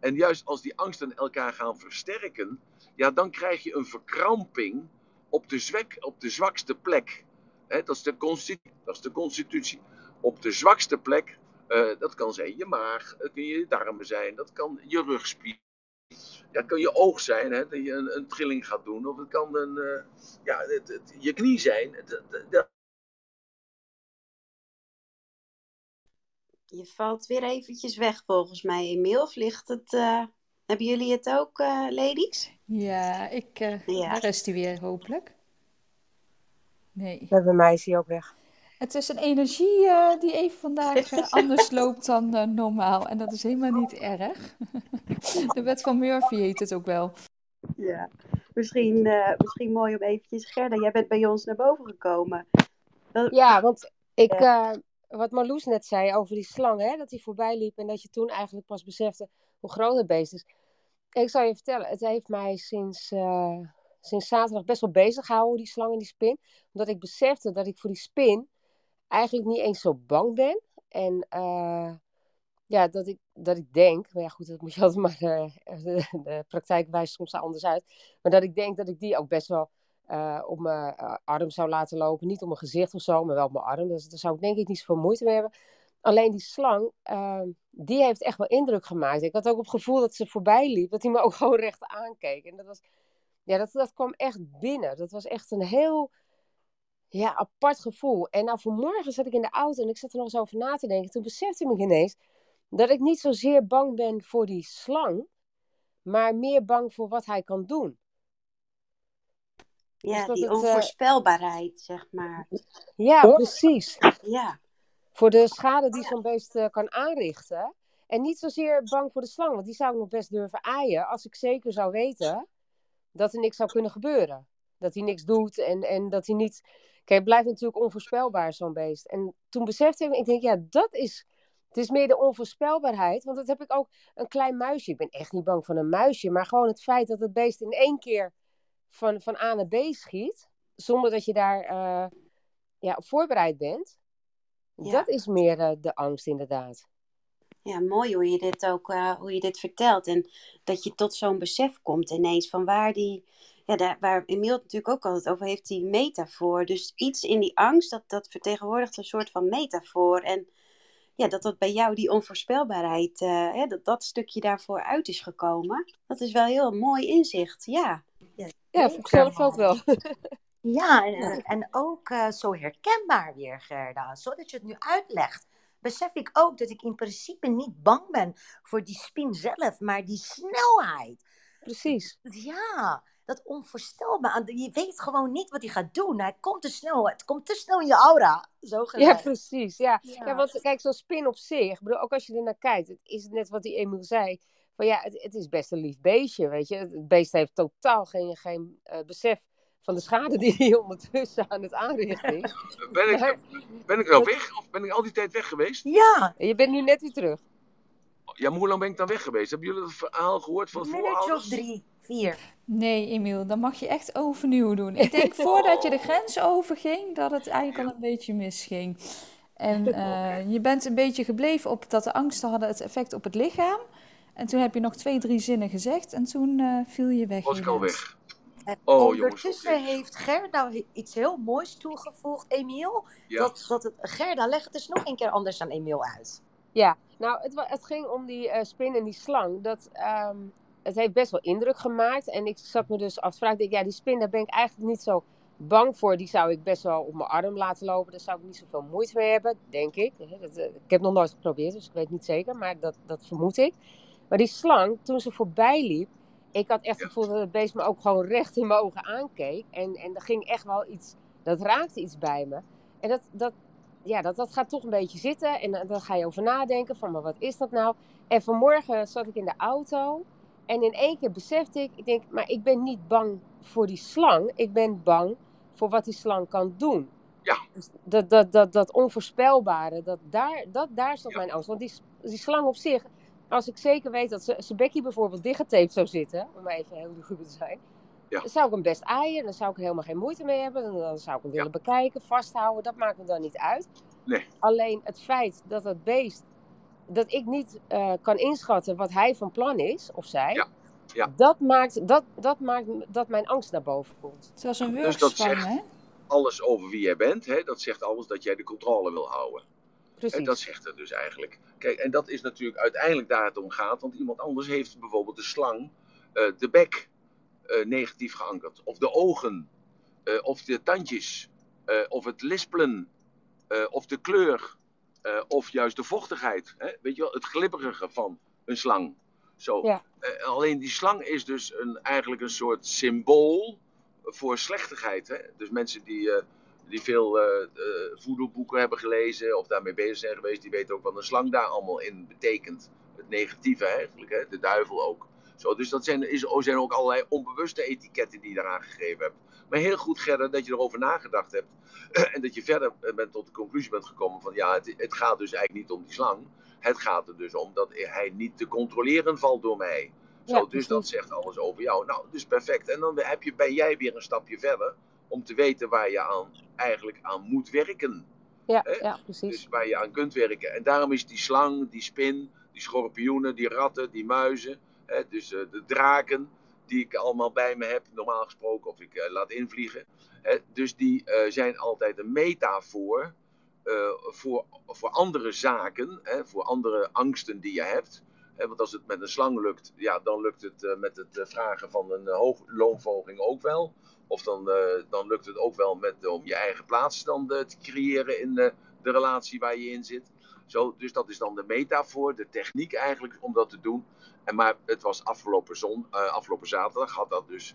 En juist als die angsten elkaar gaan versterken, ja, dan krijg je een verkramping op de, zwak, op de zwakste plek. dat, is de dat is de constitutie. Op de zwakste plek, uh, dat kan zijn je maag, dat kan je darmen zijn, dat kan je rugspier. Ja, het kan je oog zijn, hè, dat je een, trilling gaat doen. Of het kan een, uh, ja, het, je knie zijn. Het, je valt weer eventjes weg volgens mij, Emiel. Of ligt het... Uh... Hebben jullie het ook, uh, ladies? Ja, ik uh, ja. daar is hij weer, hopelijk. Nee. Bij mij is hij ook weg. Het is een energie uh, die even vandaag anders loopt dan normaal. En dat is helemaal niet erg. De wet van Murphy heet het ook wel. Ja, misschien, misschien mooi om eventjes... Gerda, jij bent bij ons naar boven gekomen. Ja, want ik, wat Marloes net zei over die slang, hè, dat hij voorbij liep en dat je toen eigenlijk pas besefte hoe groot het beest is. Ik zal je vertellen, het heeft mij sinds, uh, sinds zaterdag best wel bezig gehouden, die slang en die spin. Omdat ik besefte dat ik voor die spin eigenlijk niet eens zo bang ben. En uh, ja, dat ik, dat ik denk, maar ja goed, dat moet je altijd maar, uh, de, de, praktijk wijst soms anders uit. Maar dat ik denk dat ik die ook best wel uh, op mijn arm zou laten lopen. Niet op mijn gezicht of zo, maar wel op mijn arm. Dus daar zou ik denk ik niet zoveel moeite mee hebben. Alleen die slang, uh, die heeft echt wel indruk gemaakt. Ik had ook het gevoel dat ze voorbij liep, dat hij me ook gewoon recht aankeek. En dat was, ja, dat, dat kwam echt binnen. Dat was echt een heel ja, apart gevoel. En nou, vanmorgen zat ik in de auto en ik zat er nog eens over na te denken. Toen besefte ik ineens dat ik niet zozeer bang ben voor die slang, maar meer bang voor wat hij kan doen. Ja, dus die het, eh, onvoorspelbaarheid, zeg maar. Ja, precies. Ja. Voor de schade die zo'n beest uh, kan aanrichten. En niet zozeer bang voor de slang, want die zou ik nog best durven aaien. Als ik zeker zou weten dat er niks zou kunnen gebeuren. Dat hij niks doet en, en dat hij niet. Kijk, het blijft natuurlijk onvoorspelbaar, zo'n beest. En toen besefte ik, ik denk, ja, dat is Het is meer de onvoorspelbaarheid. Want dat heb ik ook een klein muisje. Ik ben echt niet bang van een muisje. Maar gewoon het feit dat het beest in één keer van, van A naar B schiet. Zonder dat je daar uh, ja, op voorbereid bent. Dat is meer uh, de angst inderdaad. Ja, mooi hoe je dit ook uh, hoe je dit vertelt. En dat je tot zo'n besef komt ineens van waar die. Ja, daar, waar Emiel het natuurlijk ook altijd over heeft, die metafoor. Dus iets in die angst, dat, dat vertegenwoordigt een soort van metafoor. En ja, dat dat bij jou die onvoorspelbaarheid, uh, hè, dat dat stukje daarvoor uit is gekomen. Dat is wel heel mooi inzicht, ja. Ja, ik zelf ook wel. Ja, en, en ook uh, zo herkenbaar weer, Gerda. Zodat je het nu uitlegt, besef ik ook dat ik in principe niet bang ben voor die spin zelf, maar die snelheid. Precies. Ja, dat onvoorstelbaar. Je weet gewoon niet wat hij gaat doen. Hij komt te snel. Het komt te snel in je aura. Zo Ja, precies. Ja. ja. ja want kijk, zo'n spin op zich. Bedoel, ook als je er naar kijkt. Het is net wat die Emil zei. Van ja, het, het, is best een lief beestje, weet je. Het beest heeft totaal geen, geen uh, besef van de schade die hij ondertussen aan het aanrichten is. Ben ik, ben ik nou weg? Of ben ik al die tijd weg geweest? Ja. Je bent nu net weer terug. Ja, maar hoe lang ben ik dan weg geweest? Hebben jullie het verhaal gehoord van voorouders? of drie, vier. Nee, Emiel, dan mag je echt overnieuw doen. Ik denk voordat je de grens overging, dat het eigenlijk al een beetje misging. En uh, je bent een beetje gebleven op dat de angsten hadden het effect op het lichaam. En toen heb je nog twee, drie zinnen gezegd en toen uh, viel je weg. Was ik al weg. En oh, ondertussen jongens, heeft Gerda iets heel moois toegevoegd, Emiel. Ja. Dat, dat het, Gerda, leg het eens nog een keer anders aan Emiel uit. Ja, nou, het, het ging om die uh, spin en die slang. Dat, um, het heeft best wel indruk gemaakt. En ik zat me dus af te vragen, ja, die spin, daar ben ik eigenlijk niet zo bang voor. Die zou ik best wel op mijn arm laten lopen. Daar zou ik niet zoveel moeite mee hebben, denk ik. Dat, uh, ik heb nog nooit geprobeerd, dus ik weet niet zeker. Maar dat, dat vermoed ik. Maar die slang, toen ze voorbij liep, ik had echt het gevoel dat het beest me ook gewoon recht in mijn ogen aankeek. En, en er ging echt wel iets, dat raakte iets bij me. En dat, dat, ja, dat, dat gaat toch een beetje zitten. En dan ga je over nadenken van, maar wat is dat nou? En vanmorgen zat ik in de auto. En in één keer besefte ik, ik denk, maar ik ben niet bang voor die slang. Ik ben bang voor wat die slang kan doen. Ja. Dus dat, dat, dat, dat onvoorspelbare, dat daar, dat, daar zat mijn angst. Want die, die slang op zich, als ik zeker weet dat zijn bekje bijvoorbeeld dichtgetaped zou zitten, om even heel luguber te zijn, ja. dan zou ik hem best aaien. Dan zou ik er helemaal geen moeite mee hebben. Dan zou ik hem willen bekijken, vasthouden. Dat maakt me dan niet uit. Nee. Alleen het feit dat het beest, dat ik niet uh, kan inschatten wat hij van plan is, of zij. Ja. Ja. Dat, maakt, dat, dat maakt dat mijn angst naar boven komt. Was een dus dat zegt hè? alles over wie jij bent. Hè? Dat zegt alles dat jij de controle wil houden. Precies. En dat zegt het dus eigenlijk. Kijk, en dat is natuurlijk uiteindelijk daar het om gaat. Want iemand anders heeft bijvoorbeeld de slang, uh, de bek, uh, negatief geankerd. Of de ogen. Uh, of de tandjes. of het lispelen. of de kleur. of juist de vochtigheid. Hè? Weet je wel, het glibberige van een slang. Zo. Ja. alleen die slang is dus een, eigenlijk een soort symbool voor slechtigheid. Hè? Dus mensen die die veel uh, uh, voedelboeken hebben gelezen of daarmee bezig zijn geweest, die weten ook wat een slang daar allemaal in betekent. Het negatieve eigenlijk, hè? de duivel ook. Zo, dus dat zijn, is, zijn ook allerlei onbewuste etiketten die je daaraan gegeven hebt. Maar heel goed, Gerda, dat je erover nagedacht hebt. en dat je verder bent tot de conclusie bent gekomen van ja, het, het gaat dus eigenlijk niet om die slang. Het gaat er dus om dat hij niet te controleren valt door mij. Zo, ja, dus dat zegt alles over jou. Nou, dus perfect. En dan heb je, ben jij weer een stapje verder om te weten waar je aan, eigenlijk aan moet werken. Ja, ja, precies. Dus waar je aan kunt werken. En daarom is die slang, die spin, die schorpioenen, die ratten, die muizen, hè, dus uh, de draken, die ik allemaal bij me heb, normaal gesproken, of ik uh, laat invliegen. Hè, dus die uh, zijn altijd een metafoor voor, voor andere zaken, hè, voor andere angsten die je hebt. Hè, want als het met een slang lukt, ja, dan lukt het met het vragen van een hoogloonvolging ook wel. Of dan, uh, dan lukt het ook wel met, om je eigen plaats dan uh, te creëren in de relatie waar je in zit. Zo, dus dat is dan de metafoor, de techniek eigenlijk om dat te doen. En maar het was afgelopen, zon, afgelopen zaterdag had dat dus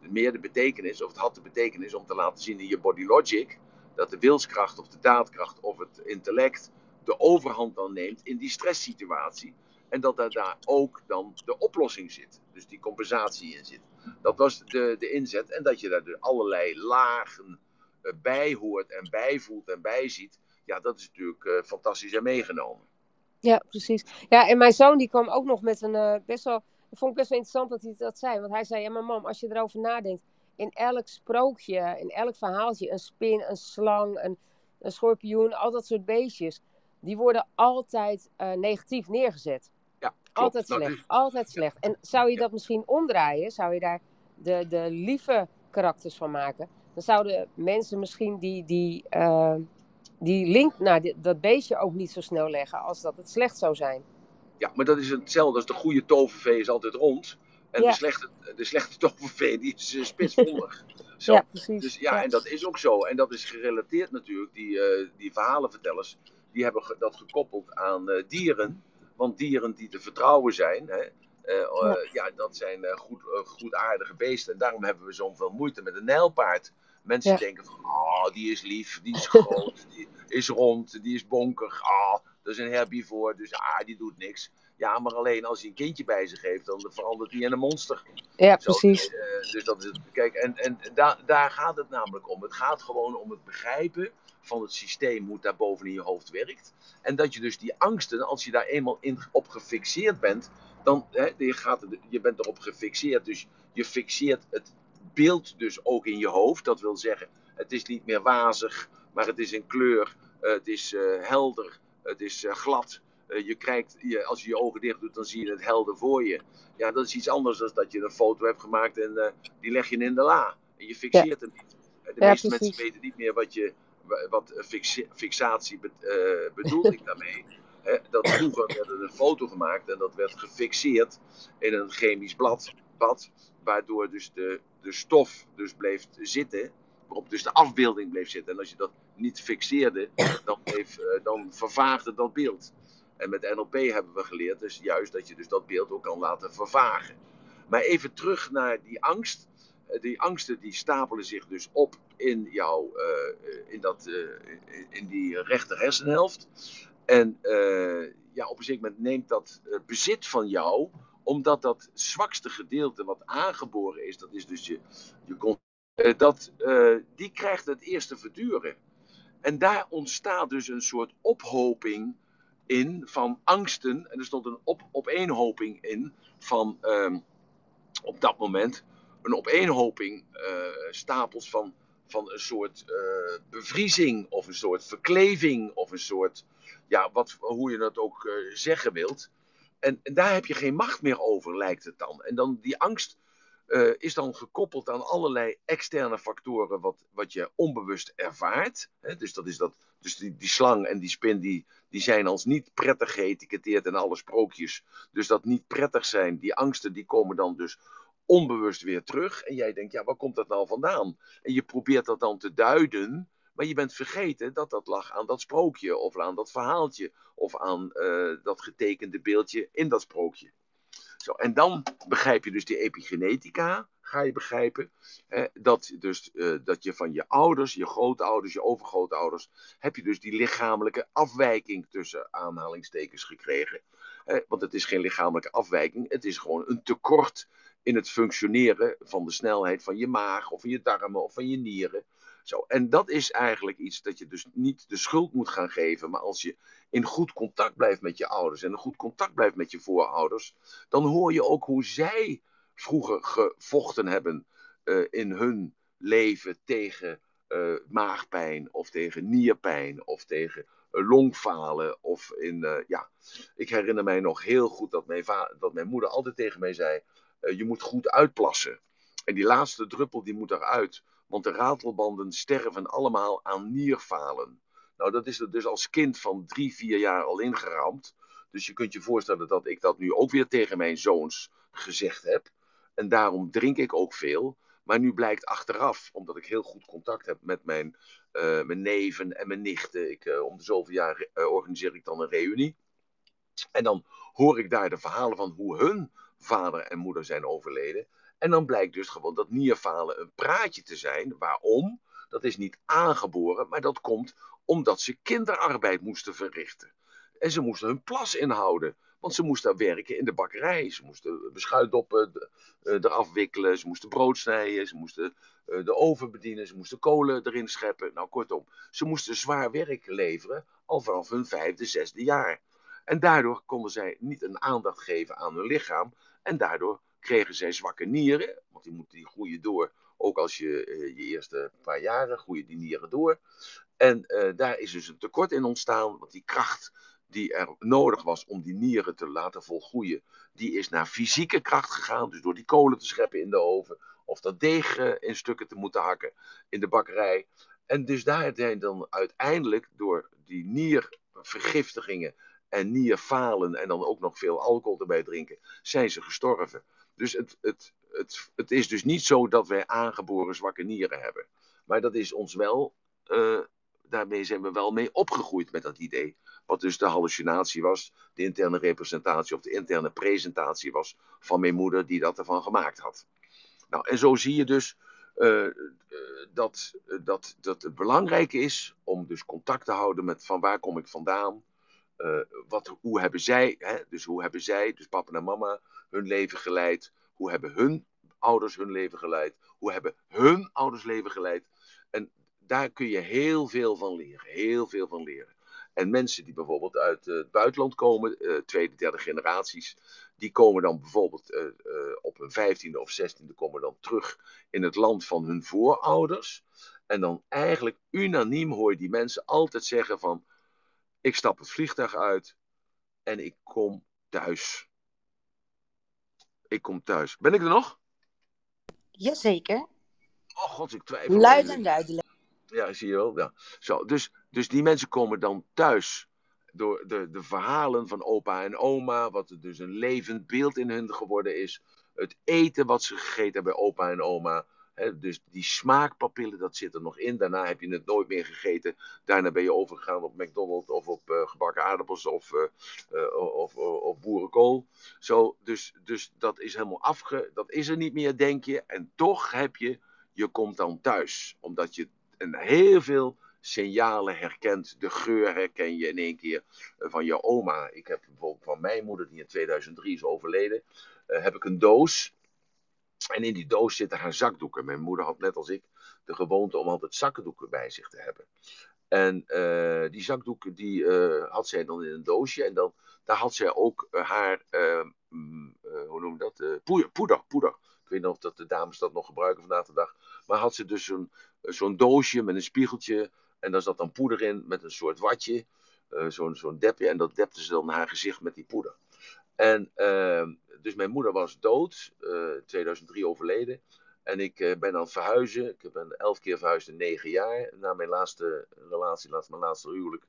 meer de betekenis, of het had de betekenis om te laten zien in je body logic, dat de wilskracht of de daadkracht of het intellect de overhand dan neemt in die stresssituatie. En dat daar, daar ook dan de oplossing zit. Dus die compensatie in zit. Dat was de, de inzet. En dat je daar dus allerlei lagen uh, bij hoort en bij voelt en bij ziet. Ja, dat is natuurlijk uh, fantastisch en meegenomen. Ja, precies. Ja, en mijn zoon die kwam ook nog met een uh, best wel. Ik vond het best wel interessant dat hij dat zei. Want hij zei: Ja, maar mam, als je erover nadenkt. In elk sprookje, in elk verhaaltje, een spin, een slang, een, een schorpioen, al dat soort beestjes. Die worden altijd negatief neergezet. Klopt. Altijd slecht. Altijd slecht. En zou je dat misschien omdraaien? Zou je daar de, de lieve karakters van maken? Dan zouden mensen misschien die, die, uh, die link naar dat beestje ook niet zo snel leggen als dat het slecht zou zijn. Ja, maar dat is hetzelfde als de goede tovervee is altijd rond. En ja. de, slechte, de slechte tovervee die is uh, spitsvondig. Zo. Ja, precies. Dus ja, ja, en dat is ook zo. En dat is gerelateerd natuurlijk. Die, uh, die verhalenvertellers, die hebben dat gekoppeld aan uh, dieren. Want dieren die te vertrouwen zijn, hè, ja. ja. dat zijn goed, goedaardige beesten. En daarom hebben we zoveel moeite met een nijlpaard. Mensen ja. denken van, oh, die is lief, die is groot, die is rond, die is bonkig. Oh, dat is een herbivore, dus ah, die doet niks. Ja, maar alleen als hij een kindje bij zich heeft, dan verandert hij in een monster. Ja, Zo, precies. Uh, dus dat is, kijk, en, en da, daar gaat het namelijk om. Het gaat gewoon om het begrijpen van het systeem, hoe het daar boven in je hoofd werkt. En dat je dus die angsten, als je daar eenmaal in, op gefixeerd bent, dan hè, je, gaat, je bent erop gefixeerd. Dus je fixeert het beeld dus ook in je hoofd. Dat wil zeggen, het is niet meer wazig, maar het is in kleur, uh, het is uh, helder, het is uh, glad. Je kijkt, je, als je je ogen dicht doet, dan zie je het helder voor je. Ja, dat is iets anders dan dat je een foto hebt gemaakt en die leg je in de la. En je fixeert ja. hem niet. De ja, meeste precies. mensen weten niet meer wat, je, wat fixatie be, bedoelt ik daarmee. He, dat vroeger werd er een foto gemaakt en dat werd gefixeerd in een chemisch blad, bad, waardoor dus de, de stof dus bleef zitten, waarop dus de afbeelding bleef zitten. En als je dat niet fixeerde, dan, bleef, uh, dan vervaagde dat beeld. En met NLP hebben we geleerd dus juist dat je dus dat beeld ook kan laten vervagen. Maar even terug naar die angst. Die angsten die stapelen zich dus op in, jou, uh, in, dat, in die rechter hersenhelft. En ja, op een gegeven moment neemt dat bezit van jou omdat dat zwakste gedeelte wat aangeboren is, dat is dus je, je dat, die krijgt het eerste verduren. En daar ontstaat dus een soort ophoping in van angsten. En er stond een op, opeenhoping in van uh, op dat moment een opeenhoping uh, stapels van, van een soort bevriezing of een soort verkleving of een soort, ja, wat, hoe je dat ook zeggen wilt. En, en, daar heb je geen macht meer over, lijkt het dan. En dan die angst uh, is dan gekoppeld aan allerlei externe factoren wat, wat je onbewust ervaart. Hè? Dus, dat is dat, dus die, die slang en die spin die, die zijn als niet prettig geëtiketteerd in alle sprookjes. Dus dat niet prettig zijn, die angsten die komen dan dus onbewust weer terug. En jij denkt, ja, waar komt dat nou vandaan? En je probeert dat dan te duiden maar je bent vergeten dat dat lag aan dat sprookje, of aan dat verhaaltje, of aan uh, dat getekende beeldje in dat sprookje. Zo, en dan begrijp je dus die epigenetica, ga je begrijpen. Dat, dus, uh, dat je van je ouders, je grootouders, je overgrootouders, heb je dus die lichamelijke afwijking tussen aanhalingstekens gekregen. Want het is geen lichamelijke afwijking, het is gewoon een tekort in het functioneren van de snelheid van je maag, of van je darmen, of van je nieren. Zo, en dat is eigenlijk iets dat je dus niet de schuld moet gaan geven. Maar als je in goed contact blijft met je ouders en in goed contact blijft met je voorouders, dan hoor je ook hoe zij vroeger gevochten hebben uh, in hun leven tegen uh, maagpijn of tegen nierpijn of tegen uh, longfalen. Of in, ja, ik herinner mij nog heel goed dat mijn, dat mijn moeder altijd tegen mij zei: je moet goed uitplassen. En die laatste druppel die moet eruit want de ratelbanden sterven allemaal aan nierfalen. Nou, dat is er dus als kind van drie, vier jaar al ingeramd. Dus je kunt je voorstellen dat ik dat nu ook weer tegen mijn zoons gezegd heb. En daarom drink ik ook veel. Maar nu blijkt achteraf, omdat ik heel goed contact heb met mijn, uh, mijn neven en mijn nichten. Ik, uh, om de zoveel jaar uh, organiseer ik dan een reunie. En dan hoor ik daar de verhalen van hoe hun vader en moeder zijn overleden. En dan blijkt dus gewoon dat nierfalen een praatje te zijn. Waarom? Dat is niet aangeboren, maar dat komt omdat ze kinderarbeid moesten verrichten. En ze moesten hun plas inhouden. Want ze moesten werken in de bakkerij. Ze moesten beschuitdoppen eh, eraf wikkelen. Ze moesten brood snijden. Ze moesten eh, de oven bedienen. Ze moesten kolen erin scheppen. Nou, kortom, ze moesten zwaar werk leveren al vanaf hun vijfde, zesde jaar. En daardoor konden zij niet een aandacht geven aan hun lichaam. En daardoor kregen zij zwakke nieren, want die moeten die groeien door. Ook als je je eerste paar jaren groeien die nieren door. En daar is dus een tekort in ontstaan, want die kracht die er nodig was om die nieren te laten volgroeien, die is naar fysieke kracht gegaan. Dus door die kolen te scheppen in de oven, of dat deeg in stukken te moeten hakken in de bakkerij. En dus daar zijn dan uiteindelijk door die niervergiftigingen en nierfalen en dan ook nog veel alcohol erbij drinken, zijn ze gestorven. Dus het, het, het, het is dus niet zo dat wij aangeboren zwakke nieren hebben. Maar dat is ons wel, uh, daarmee zijn we wel mee opgegroeid met dat idee. Wat dus de hallucinatie was, de interne representatie of de interne presentatie was van mijn moeder die dat ervan gemaakt had. Nou, en zo zie je dus dat, dat, dat het belangrijk is om dus contact te houden met van waar kom ik vandaan. Uh, wat, hoe hebben zij, hè, dus hoe hebben zij, dus papa en mama, hun leven geleid? Hoe hebben hun ouders hun leven geleid? Hoe hebben hun ouders leven geleid? En daar kun je heel veel van leren, heel veel van leren. En mensen die bijvoorbeeld uit het buitenland komen, uh, tweede, derde generaties, die komen dan bijvoorbeeld op hun vijftiende of zestiende komen dan terug in het land van hun voorouders. En dan eigenlijk unaniem hoor je die mensen altijd zeggen van, ik stap het vliegtuig uit en ik kom thuis. Ik kom thuis. Ben ik er nog? Jazeker. Oh god, ik twijfel. Luid en duidelijk. Ja, zie je wel. Ja. Zo, dus, dus die mensen komen dan thuis door de, de verhalen van opa en oma, wat er dus een levend beeld in hun geworden is. Het eten wat ze gegeten hebben bij opa en oma. Dus die smaakpapillen, dat zit er nog in. Daarna heb je het nooit meer gegeten. Daarna ben je overgegaan op McDonald's of op uh, gebakken aardappels of, uh, of, boerenkool. Zo, dus, dus dat is helemaal afge... Dat is er niet meer, denk je. En toch heb je... Je komt dan thuis. Omdat je en heel veel signalen herkent. De geur herken je in één keer van je oma. Ik heb bijvoorbeeld van mijn moeder, die in 2003 is overleden, heb ik een doos. En in die doos zitten haar zakdoeken. Mijn moeder had net als ik de gewoonte om altijd zakdoeken bij zich te hebben. En uh, die zakdoeken die uh, had zij dan in een doosje. En dan, daar had zij ook haar, hoe noem je dat? poeder, poeder, poeder. Ik weet niet of dat de dames dat nog gebruiken vandaag de dag. Maar had ze dus zo'n zo'n doosje met een spiegeltje. En daar zat dan poeder in met een soort watje. Zo'n zo'n depje. En dat depte ze dan haar gezicht met die poeder. En uh, dus mijn moeder was dood. Uh, 2003 overleden. En ik uh, ben aan het verhuizen. Ik ben elf keer verhuisd in negen jaar. Na mijn laatste relatie, na mijn laatste huwelijk.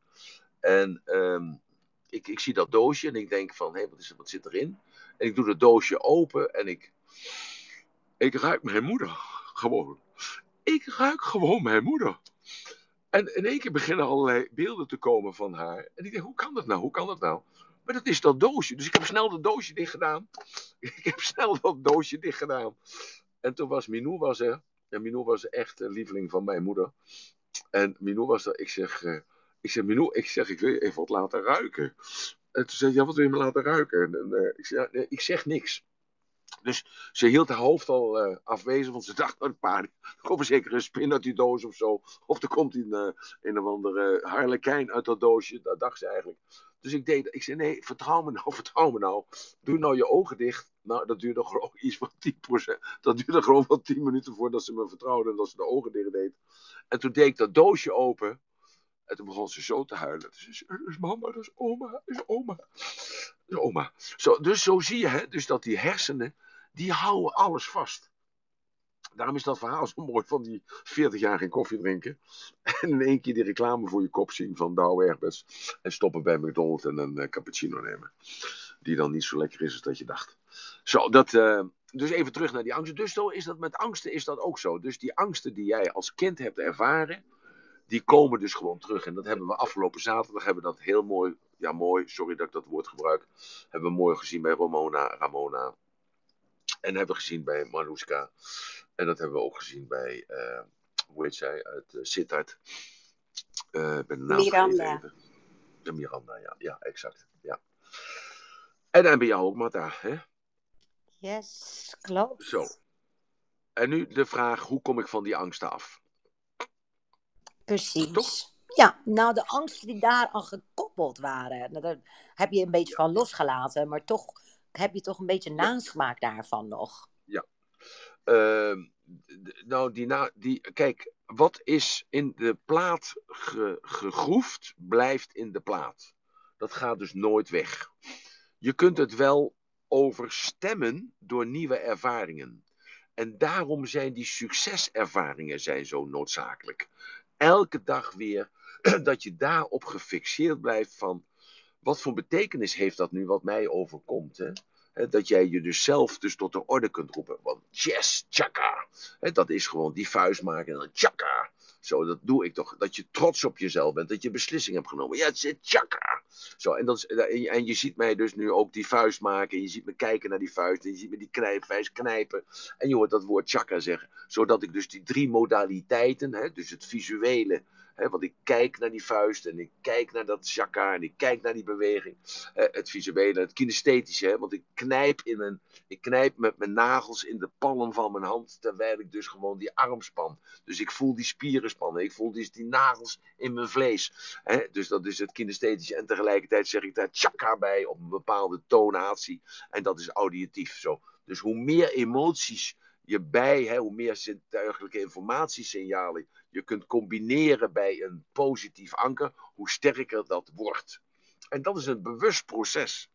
En um, ik, ik zie dat doosje en ik denk van, hé, hey, wat, is, wat zit erin? En ik doe het doosje open en ik, ik ruik mijn moeder gewoon. Ik ruik gewoon mijn moeder. En in één keer beginnen allerlei beelden te komen van haar. En ik denk, hoe kan dat nou? Hoe kan dat nou? Maar dat is dat doosje. Dus ik heb snel dat doosje dicht gedaan. Ik heb snel dat doosje dicht gedaan. En toen was Minou was er. En Minou was echt een lieveling van mijn moeder. En Minou was er. Ik zeg, uh, ik zeg Minou, ik zeg, ik wil je even wat laten ruiken. En toen zei ja, wat wil je me laten ruiken? En, uh, ik, zeg, ik zeg niks. Dus ze hield haar hoofd al uh, afwezig, want ze dacht, een paar, er komt zeker een spin uit die doos of zo. Of er komt een, uh, een of andere harlekijn uit dat doosje, dat dacht ze eigenlijk. Dus ik deed, ik zei, nee, vertrouw me nou, vertrouw me nou. Doe nou je ogen dicht. Nou, dat duurde gewoon iets van 10%. Dat duurde gewoon wel 10 minuten voordat ze me vertrouwde en dat ze de ogen dicht deed. En toen deed ik dat doosje open. En toen begon ze zo te huilen. Dat is mama, dat is oma, dat is oma. Is oma. Zo, dus zo zie je, hè, dus dat die hersenen, die houden alles vast. Daarom is dat verhaal zo mooi van die 40 jaar geen koffie drinken. En in één keer die reclame voor je kop zien van Douwe. En stoppen bij McDonald's en een uh, cappuccino nemen. Die dan niet zo lekker is als dat je dacht. Zo, dat, uh, dus even terug naar die angsten. Dus zo is dat met angsten is dat ook zo. Dus die angsten die jij als kind hebt ervaren, die komen dus gewoon terug. En dat hebben we afgelopen zaterdag hebben we dat heel mooi, ja mooi, sorry dat ik dat woord gebruik, hebben we mooi gezien bij Ramona, Ramona. En hebben we gezien bij Manuska. En dat hebben we ook gezien bij, uh, hoe heet zij, uit uh, Sittard. Uh, ben de naam Miranda. De Miranda, ja, ja, exact. Ja. En dan bij jou ook, Marta, hè? Yes, klopt. Zo. En nu de vraag, hoe kom ik van die angsten af? Precies. Toch? Ja, nou de angsten die daar aan gekoppeld waren, nou, daar heb je een beetje van losgelaten, maar toch heb je toch een beetje nasmaak daarvan nog. Ehm, nou, die, die, kijk, wat is in de plaat ge, gegroefd, blijft in de plaat. Dat gaat dus nooit weg. Je kunt het wel overstemmen door nieuwe ervaringen. En daarom zijn die succeservaringen zijn zo noodzakelijk. Elke dag weer dat je daarop gefixeerd blijft van wat voor betekenis heeft dat nu wat mij overkomt. Hè? Dat jij je dus zelf dus tot de orde kunt roepen. Want yes, chaka. Dat is gewoon die vuist maken en dan chaka. Zo, dat doe ik toch. Dat je trots op jezelf bent. Dat je beslissing hebt genomen. Ja, het is chaka. Zo, en, dat is, en je ziet mij dus nu ook die vuist maken. En je ziet me kijken naar die vuist. En je ziet me die knijpvuist knijpen. En je hoort dat woord chaka zeggen. Zodat ik dus die drie modaliteiten. Hè, dus het visuele want ik kijk naar die vuist en ik kijk naar dat chakra en ik kijk naar die beweging. het visuele, het kinesthetische. want ik knijp, in mijn, ik knijp met mijn nagels in de palm van mijn hand. Terwijl ik dus gewoon die arm span. Dus ik voel die spieren spannen. Ik voel dus die nagels in mijn vlees. dus dat is het kinesthetische. En tegelijkertijd zeg ik daar chakra bij op een bepaalde tonatie. En dat is auditief. Zo. Dus hoe meer emoties je bij, hè, hoe meer zintuigelijke informatiesignalen je kunt combineren bij een positief anker, hoe sterker dat wordt. En dat is een bewust proces.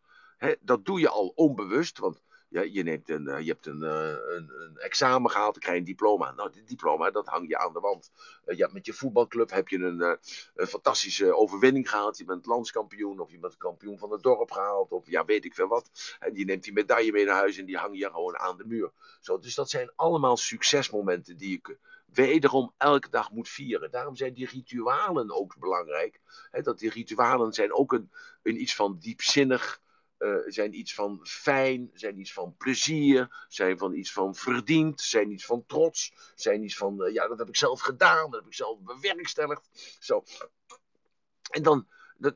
dat doe je al onbewust, want ja, je, neemt een, eh, je hebt een, eh, een, een, examen gehaald, dan krijg je een diploma. Nou, dit diploma, dat hang je aan de wand. Uh, ja, met je voetbalclub heb je een, een, fantastische overwinning gehaald. Je bent landskampioen, of je bent kampioen van het dorp gehaald, of ja, weet ik veel wat. En je neemt die medaille mee naar huis en die hang je gewoon aan de muur. Zo, dus dat zijn allemaal succesmomenten die je wederom elke dag moet vieren. Daarom zijn die ritualen ook belangrijk. dat die ritualen zijn ook een, een iets van diepzinnig, uh, zijn iets van fijn, zijn iets van plezier, zijn van iets van verdiend, zijn iets van trots, zijn iets van, uh, ja, dat heb ik zelf gedaan, dat heb ik zelf bewerkstelligd. Zo. En dan,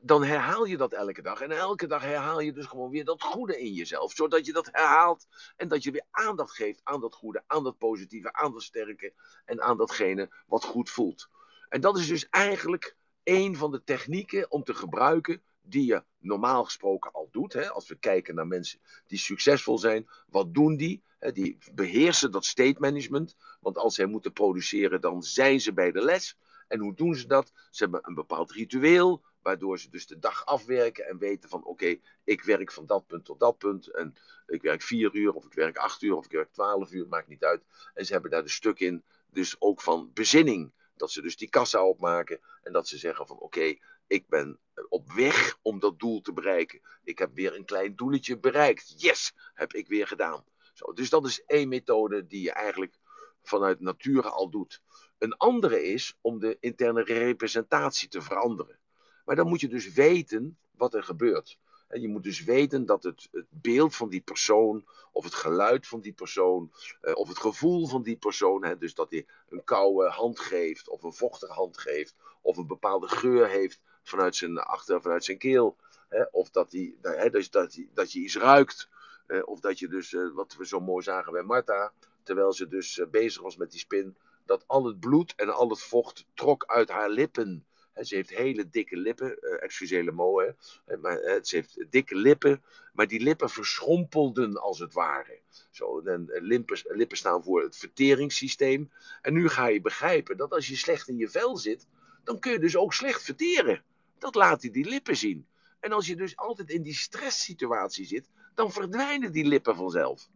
dan herhaal je dat elke dag. En elke dag herhaal je dus gewoon weer dat goede in jezelf. Zodat je dat herhaalt en dat je weer aandacht geeft aan dat goede, aan dat positieve, aan dat sterke en aan datgene wat goed voelt. En dat is dus eigenlijk een van de technieken om te gebruiken die je normaal gesproken al doet. Hè? Als we kijken naar mensen die succesvol zijn, wat doen die? Die beheersen dat state management. Want als zij moeten produceren, dan zijn ze bij de les. En hoe doen ze dat? Ze hebben een bepaald ritueel, Waardoor ze dus de dag afwerken en weten van oké, ik werk van dat punt tot dat punt. En ik werk vier uur of ik werk acht uur of ik werk twaalf uur, maakt niet uit. En ze hebben daar de stuk in, dus ook van bezinning. Dat ze dus die kassa opmaken en dat ze zeggen van oké, ik ben op weg om dat doel te bereiken. Ik heb weer een klein doeletje bereikt. Yes, heb ik weer gedaan. Zo, dus dat is één methode die je eigenlijk vanuit nature al doet. Een andere is om de interne representatie te veranderen. Maar dan moet je dus weten wat er gebeurt. En je moet dus weten dat het, het, beeld van die persoon, of het geluid van die persoon, eh, of het gevoel van die persoon, hè, dus dat hij een koude hand geeft, of een vochtige hand geeft, of een bepaalde geur heeft vanuit zijn achter, vanuit zijn keel, hè, of dat, hij, hè, dus dat, hij, dat je iets ruikt, eh, of dat je dus, eh, wat we zo mooi zagen bij Marta, terwijl ze dus eh, bezig was met die spin, dat al het bloed en al het vocht trok uit haar lippen ze heeft hele dikke lippen, uh, excuseer mo, maar uh, ze heeft dikke lippen, maar die lippen verschrompelden als het ware. Zo, en, lippen, lippen staan voor het verteringssysteem. En nu ga je begrijpen dat als je slecht in je vel zit, dan kun je dus ook slecht verteren. Dat laat hij die lippen zien. En als je dus altijd in die stresssituatie zit, dan verdwijnen die lippen vanzelf.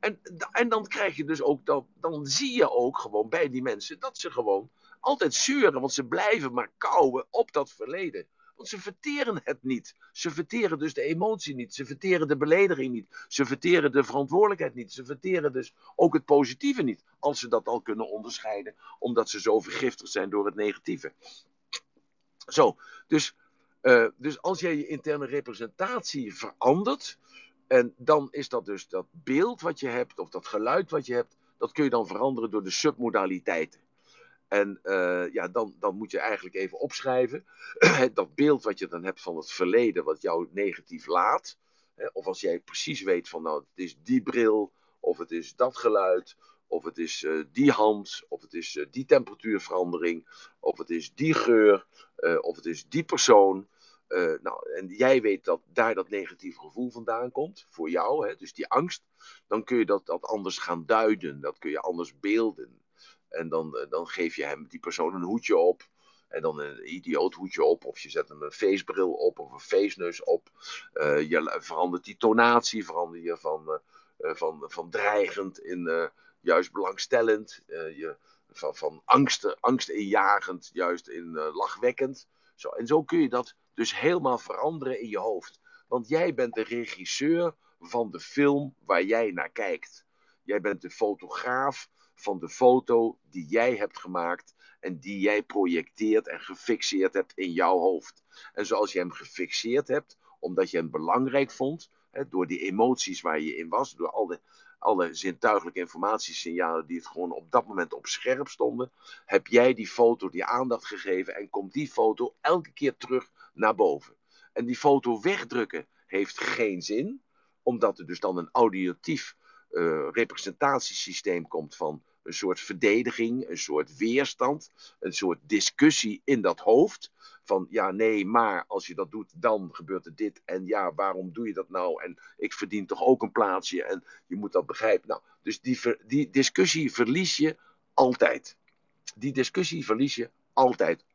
En, en dan krijg je dus ook, dat, dan zie je ook gewoon bij die mensen dat ze gewoon altijd zeuren, want ze blijven maar kouwen op dat verleden. Want ze verteren het niet. Ze verteren dus de emotie niet. Ze verteren de belediging niet. Ze verteren de verantwoordelijkheid niet. Ze verteren dus ook het positieve niet. Als ze dat al kunnen onderscheiden, omdat ze zo vergiftigd zijn door het negatieve. Zo, dus, uh, dus als jij je interne representatie verandert, en dan is dat dus dat beeld wat je hebt, of dat geluid wat je hebt, dat kun je dan veranderen door de submodaliteiten. En uh, ja, dan, dan moet je eigenlijk even opschrijven dat beeld wat je dan hebt van het verleden, wat jou negatief laat. Of als jij precies weet van nou, het is die bril, of het is dat geluid, of het is uh, die hand, of het is uh, die temperatuurverandering, of het is die geur, uh, of het is die persoon. nou, en jij weet dat daar dat negatieve gevoel vandaan komt, voor jou, hè, dus die angst. Dan kun je dat, dat anders gaan duiden, dat kun je anders beelden. En dan, dan geef je hem, die persoon, een hoedje op. En dan een idioot hoedje op, of je zet hem een feestbril op, of een feestneus op. je verandert die tonatie, verander je van, van, van dreigend in juist belangstellend. Uh, je, van, van angst, angstinjagend, juist in uh, lachwekkend. Zo, en zo kun je dat dus helemaal veranderen in je hoofd. Want jij bent de regisseur van de film waar jij naar kijkt. Jij bent de fotograaf van de foto die jij hebt gemaakt en die jij projecteert en gefixeerd hebt in jouw hoofd. En zoals je hem gefixeerd hebt, omdat je hem belangrijk vond, hè, door die emoties waar je in was, door al de alle zintuigelijke informatiesignalen die het gewoon op dat moment op scherp stonden, heb jij die foto die aandacht gegeven en komt die foto elke keer terug naar boven. En die foto wegdrukken heeft geen zin, omdat er dus dan een auditief uh, representatiesysteem komt van een soort verdediging, een soort weerstand, een soort discussie in dat hoofd. Van ja, nee, maar als je dat doet, dan gebeurt er dit. En ja, waarom doe je dat nou? En ik verdien toch ook een plaatsje. En je moet dat begrijpen. Nou, dus die, die discussie verlies je altijd. Die discussie verlies je altijd, 100%.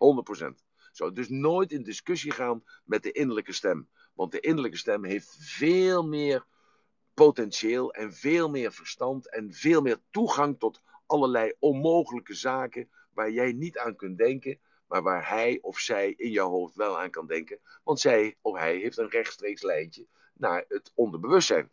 Zo, dus nooit in discussie gaan met de innerlijke stem. Want de innerlijke stem heeft veel meer potentieel en veel meer verstand en veel meer toegang tot allerlei onmogelijke zaken waar jij niet aan kunt denken, maar waar hij of zij in jouw hoofd wel aan kan denken. Want zij of hij heeft een rechtstreeks lijntje naar het onderbewustzijn.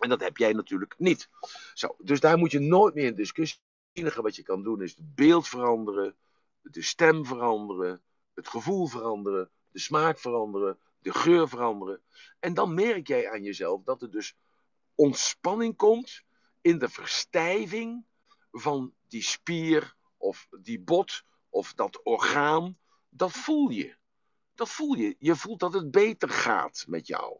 En dat heb jij natuurlijk niet. Zo, dus daar moet je nooit meer in discussie. Het enige wat je kan doen is het beeld veranderen, de stem veranderen, het gevoel veranderen, de smaak veranderen, de geur veranderen. En dan merk jij aan jezelf dat er dus ontspanning komt in de verstijving van die spier of die bot of dat orgaan, dat voel je. Dat voel je. Je voelt dat het beter gaat met jou.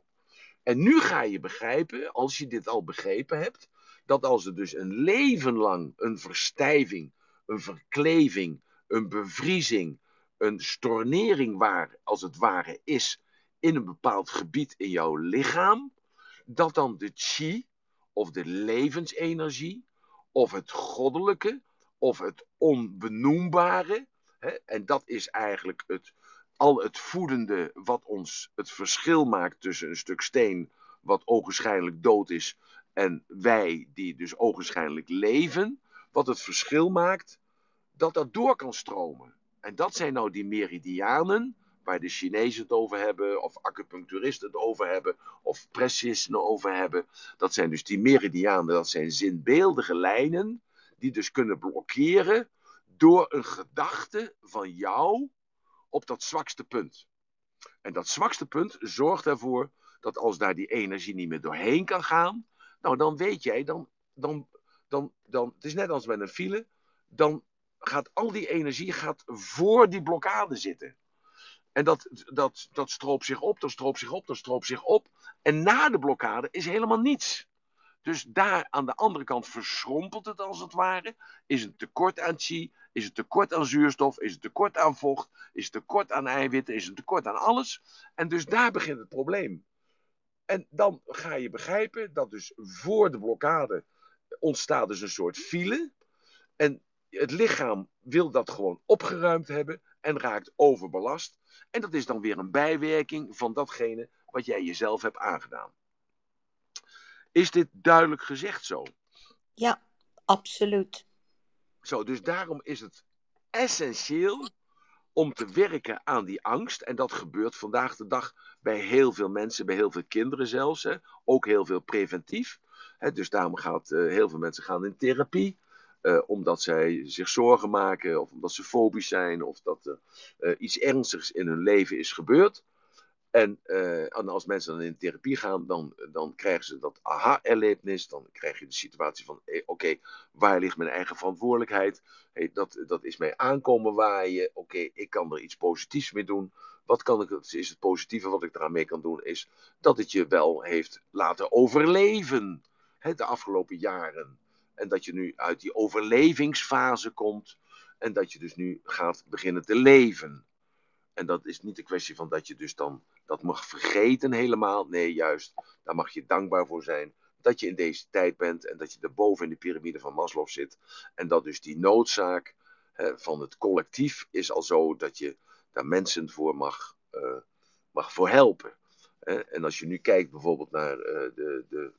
En nu ga je begrijpen, als je dit al begrepen hebt, dat als er dus een leven lang een verstijving, een verkleving, een bevriezing, een stornering waar, als het ware is in een bepaald gebied in jouw lichaam, dat dan de chi of de levensenergie of het goddelijke of het onbenoembare. Hè, en dat is eigenlijk het, al het voedende wat ons het verschil maakt tussen een stuk steen wat ogenschijnlijk dood is en wij die dus ogenschijnlijk leven. Wat het verschil maakt, dat dat door kan stromen. En dat zijn nou die meridianen waar de Chinezen het over hebben, of acupuncturisten het over hebben, of pressisten over hebben. Dat zijn dus die meridianen, dat zijn zinbeeldige lijnen, die dus kunnen blokkeren door een gedachte van jou op dat zwakste punt. En dat zwakste punt zorgt ervoor dat als daar die energie niet meer doorheen kan gaan, nou dan weet jij, dan, dan, dan, dan, het is net als met een file, dan gaat al die energie gaat voor die blokkade zitten. En dat, dat, dat stroopt zich op, dat stroopt zich op, dat stroopt zich op. En na de blokkade is helemaal niets. Dus daar aan de andere kant verschrompelt het als het ware. Is het tekort aan chi? Is het tekort aan zuurstof? Is het tekort aan vocht? Is het tekort aan eiwitten? Is het tekort aan alles? En dus daar begint het probleem. En dan ga je begrijpen dat dus voor de blokkade ontstaat dus een soort file. En het lichaam wil dat gewoon opgeruimd hebben en raakt overbelast. En dat is dan weer een bijwerking van datgene wat jij jezelf hebt aangedaan. Is dit duidelijk gezegd zo? Ja, absoluut. Zo, dus daarom is het essentieel om te werken aan die angst. En dat gebeurt vandaag de dag bij heel veel mensen, bij heel veel kinderen zelfs. Hè. Ook heel veel preventief. Hè, dus daarom gaat uh, heel veel mensen gaan in therapie. Uh, omdat zij zich zorgen maken, of omdat ze fobisch zijn, of dat er uh, iets ernstigs in hun leven is gebeurd. En, uh, en, als mensen dan in therapie gaan, dan, dan krijgen ze dat aha-erlevenis. Dan krijg je de situatie van: oké, waar ligt mijn eigen verantwoordelijkheid? Hey, dat, dat is mij aankomen waaien. Oké, ik kan er iets positiefs mee doen. Wat kan ik, is het positieve wat ik eraan mee kan doen? Is dat het je wel heeft laten overleven hè, de afgelopen jaren. En dat je nu uit die overlevingsfase komt. En dat je dus nu gaat beginnen te leven. En dat is niet de kwestie van dat je dus dan dat mag vergeten helemaal. Nee, juist, daar mag je dankbaar voor zijn dat je in deze tijd bent en dat je erboven in de piramide van Maslow zit. En dat dus die noodzaak hè, van het collectief is al zo dat je daar mensen voor mag, uh, mag voor helpen. En als je nu kijkt bijvoorbeeld naar uh, de, de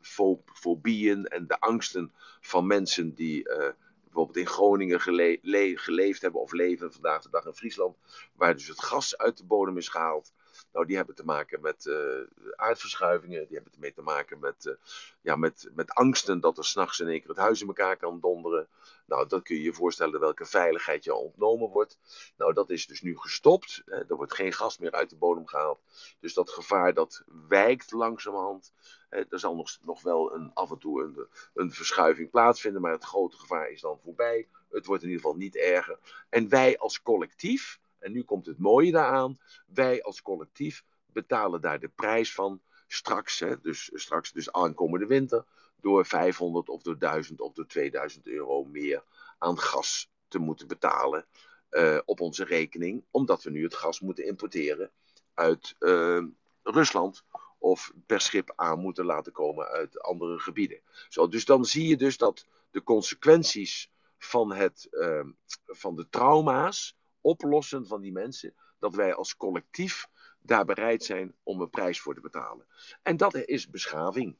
fobieën en de angsten van mensen die uh, bijvoorbeeld in Groningen gele geleefd hebben of leven vandaag de dag in Friesland, waar dus het gas uit de bodem is gehaald. Nou, die hebben te maken met uh, aardverschuivingen, die hebben ermee te maken met, uh, ja, met, met angsten dat er s'nachts in één keer het huis in elkaar kan donderen. Nou, dat kun je je voorstellen welke veiligheid je ontnomen wordt. Nou, dat is dus nu gestopt. Hè. Er wordt geen gas meer uit de bodem gehaald. Dus dat gevaar dat wijkt langzamerhand. Hè. Er zal nog, nog wel een, af en toe een, een verschuiving plaatsvinden, maar het grote gevaar is dan voorbij. Het wordt in ieder geval niet erger. En wij als collectief, en nu komt het mooie daaraan. Wij als collectief betalen daar de prijs van straks, hè, dus straks dus aankomende winter, door 500 of door 1000 of door 2000 euro meer aan gas te moeten betalen uh, op onze rekening, omdat we nu het gas moeten importeren uit uh, Rusland of per schip aan moeten laten komen uit andere gebieden. Zo, dus dan zie je dus dat de consequenties van, het, uh, van de trauma's oplossen van die mensen, dat wij als collectief daar bereid zijn om een prijs voor te betalen. En dat is beschaving.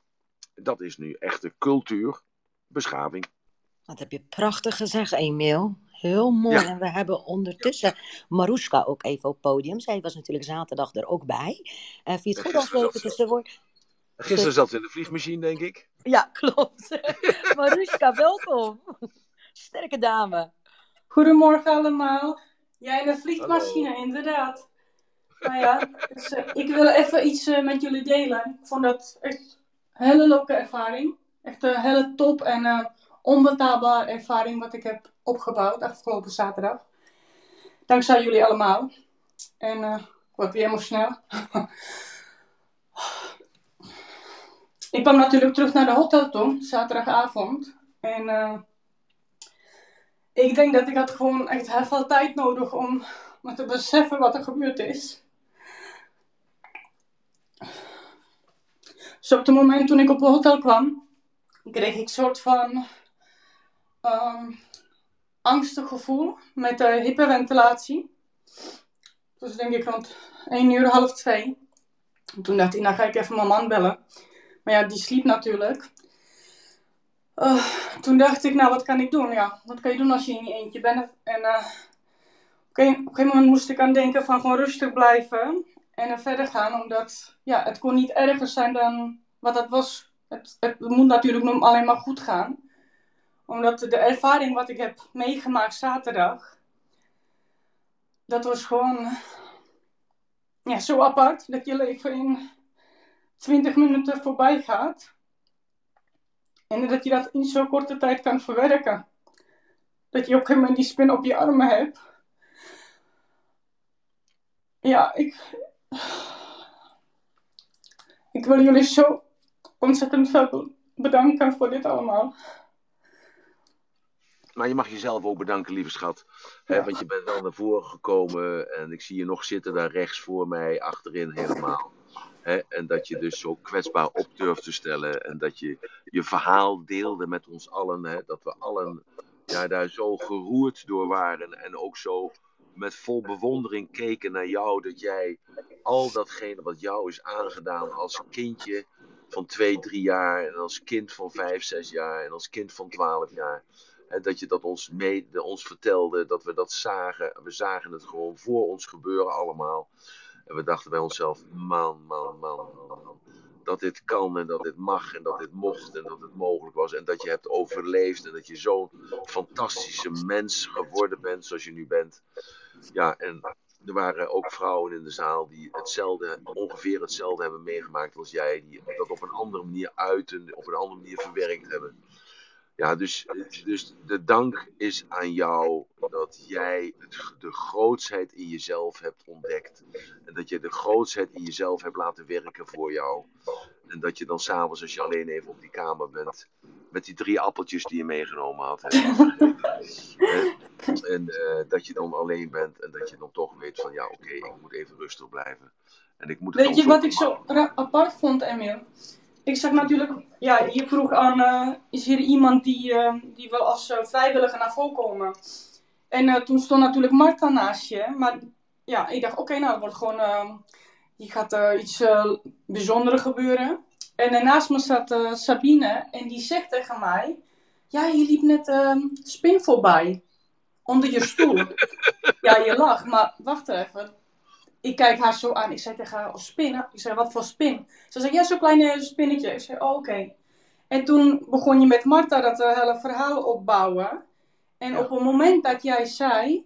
Dat is nu echte cultuur, beschaving. Dat heb je prachtig gezegd, Emiel. Heel mooi. Ja. En we hebben ondertussen Maruska ook even op podium. Zij was natuurlijk zaterdag er ook bij. Uh, vind je het goed als we even tussenwoord... Gisteren zat ze in de vliegmachine, denk ik. Ja, klopt. Maruska, welkom. Sterke dame. Goedemorgen allemaal. Jij in de vliegmachine, Hallo. inderdaad. Nou ja, dus, uh, ik wil even iets uh, met jullie delen. Ik vond dat echt een hele leuke ervaring. Echt een hele top en uh, onbetaalbare ervaring wat ik heb opgebouwd afgelopen zaterdag. Dankzij jullie allemaal. En ik word weer emotioneel. ik kwam natuurlijk terug naar de hotel toe, zaterdagavond. En ik denk dat ik had gewoon echt heel veel tijd nodig om me te beseffen wat er gebeurd is. Dus op het moment toen ik op het hotel kwam, kreeg ik een soort van um, angstig gevoel met de hyperventilatie. Dus denk ik rond 1 uur, half 2. Toen dacht ik, nou ga ik even mijn man bellen. Maar ja, die sliep natuurlijk. Uh, toen dacht ik, nou wat kan ik doen? Ja, wat kan je doen als je in je eentje bent? En uh, op een gegeven moment moest ik aan denken van gewoon rustig blijven en er verder gaan. Omdat ja, het kon niet erger zijn dan wat het was. Het, het moet natuurlijk nog alleen maar goed gaan. Omdat de ervaring wat ik heb meegemaakt zaterdag, dat was gewoon ja, zo apart dat je leven in 20 minuten voorbij gaat. En dat je dat in zo'n korte tijd kan verwerken. Dat je op een gegeven moment die spin op je armen hebt. Ja, ik. Ik wil jullie zo ontzettend veel bedanken voor dit allemaal. Maar je mag jezelf ook bedanken, lieve schat. Ja. Want je bent wel naar voren gekomen en ik zie je nog zitten daar rechts voor mij, achterin helemaal. En dat je dus zo kwetsbaar op durft te stellen. En dat je je verhaal deelde met ons allen. Dat we allen ja, daar zo geroerd door waren. En ook zo met vol bewondering keken naar jou. Dat jij al datgene wat jou is aangedaan als kindje van 2, 3 jaar. En als kind van 5, 6 jaar. En als kind van 12 jaar. En dat je dat ons, mede, ons vertelde. Dat we dat zagen. We zagen het gewoon voor ons gebeuren allemaal. En we dachten bij onszelf, man, man, man, man, dat dit kan en dat dit mag en dat dit mocht en dat het mogelijk was. En dat je hebt overleefd en dat je zo'n fantastische mens geworden bent zoals je nu bent. Ja, en er waren ook vrouwen in de zaal die hetzelfde, ongeveer hetzelfde hebben meegemaakt als jij. Die dat op een andere manier uiten, op een andere manier verwerkt hebben. Ja, dus, dus de dank is aan jou dat jij de grootsheid in jezelf hebt ontdekt. En dat je de grootsheid in jezelf hebt laten werken voor jou. En dat je dan s'avonds, als je alleen even op die kamer bent, met die drie appeltjes die je meegenomen had. en uh, dat je dan alleen bent en dat je dan toch weet van ja, oké, okay, ik moet even rustig blijven. En ik moet weet je wat ik zo apart vond, Emil? Ik zag natuurlijk, ja, je vroeg aan, uh, is hier iemand die, uh, die wel als vrijwilliger naar voren komen? En toen stond natuurlijk Marta naast je, maar ja, ik dacht, oké, okay, nou, het wordt gewoon, hier gaat iets bijzonders gebeuren. En naast me zat Sabine en die zegt tegen mij: Ja, je liep net uh, spin voorbij. Onder je stoel. ja, je lacht, maar wacht even. Ik kijk haar zo aan. Ik zei tegen haar: oh, Spinnen? Ik zei: Wat voor spin? Ze zei: Ja, zo'n klein spinnetje. Ik zei: oh, Oké. En toen begon je met Marta dat uh, hele verhaal opbouwen. En op het moment dat jij zei: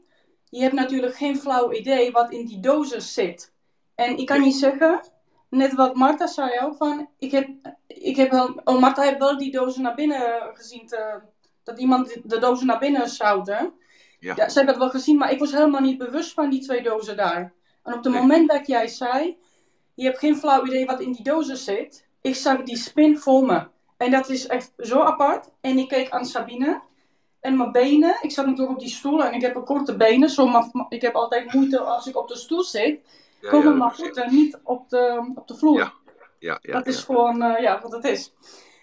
Je hebt natuurlijk geen flauw idee wat in die dozen zit. En ik kan je zeggen net wat Marta zei ook, van, ik heb, ik heb wel, oh Marta heeft wel die dozen naar binnen gezien, te, dat iemand de dozen naar binnen zouden. Ja. ja. ze hebben het wel gezien, maar ik was helemaal niet bewust van die twee dozen daar. En op het moment dat jij zei, je hebt geen flauw idee wat in die dozen zit, ik zag die spin voor me. En dat is echt zo apart. En ik keek aan Sabine. En mijn benen, ik zat natuurlijk op die stoel en ik heb een korte benen. Zo, maar, ik heb altijd moeite als ik op de stoel zit komen ja, mijn voeten niet op de, op de vloer. Ja, ja, ja dat is gewoon uh, ja, wat het is.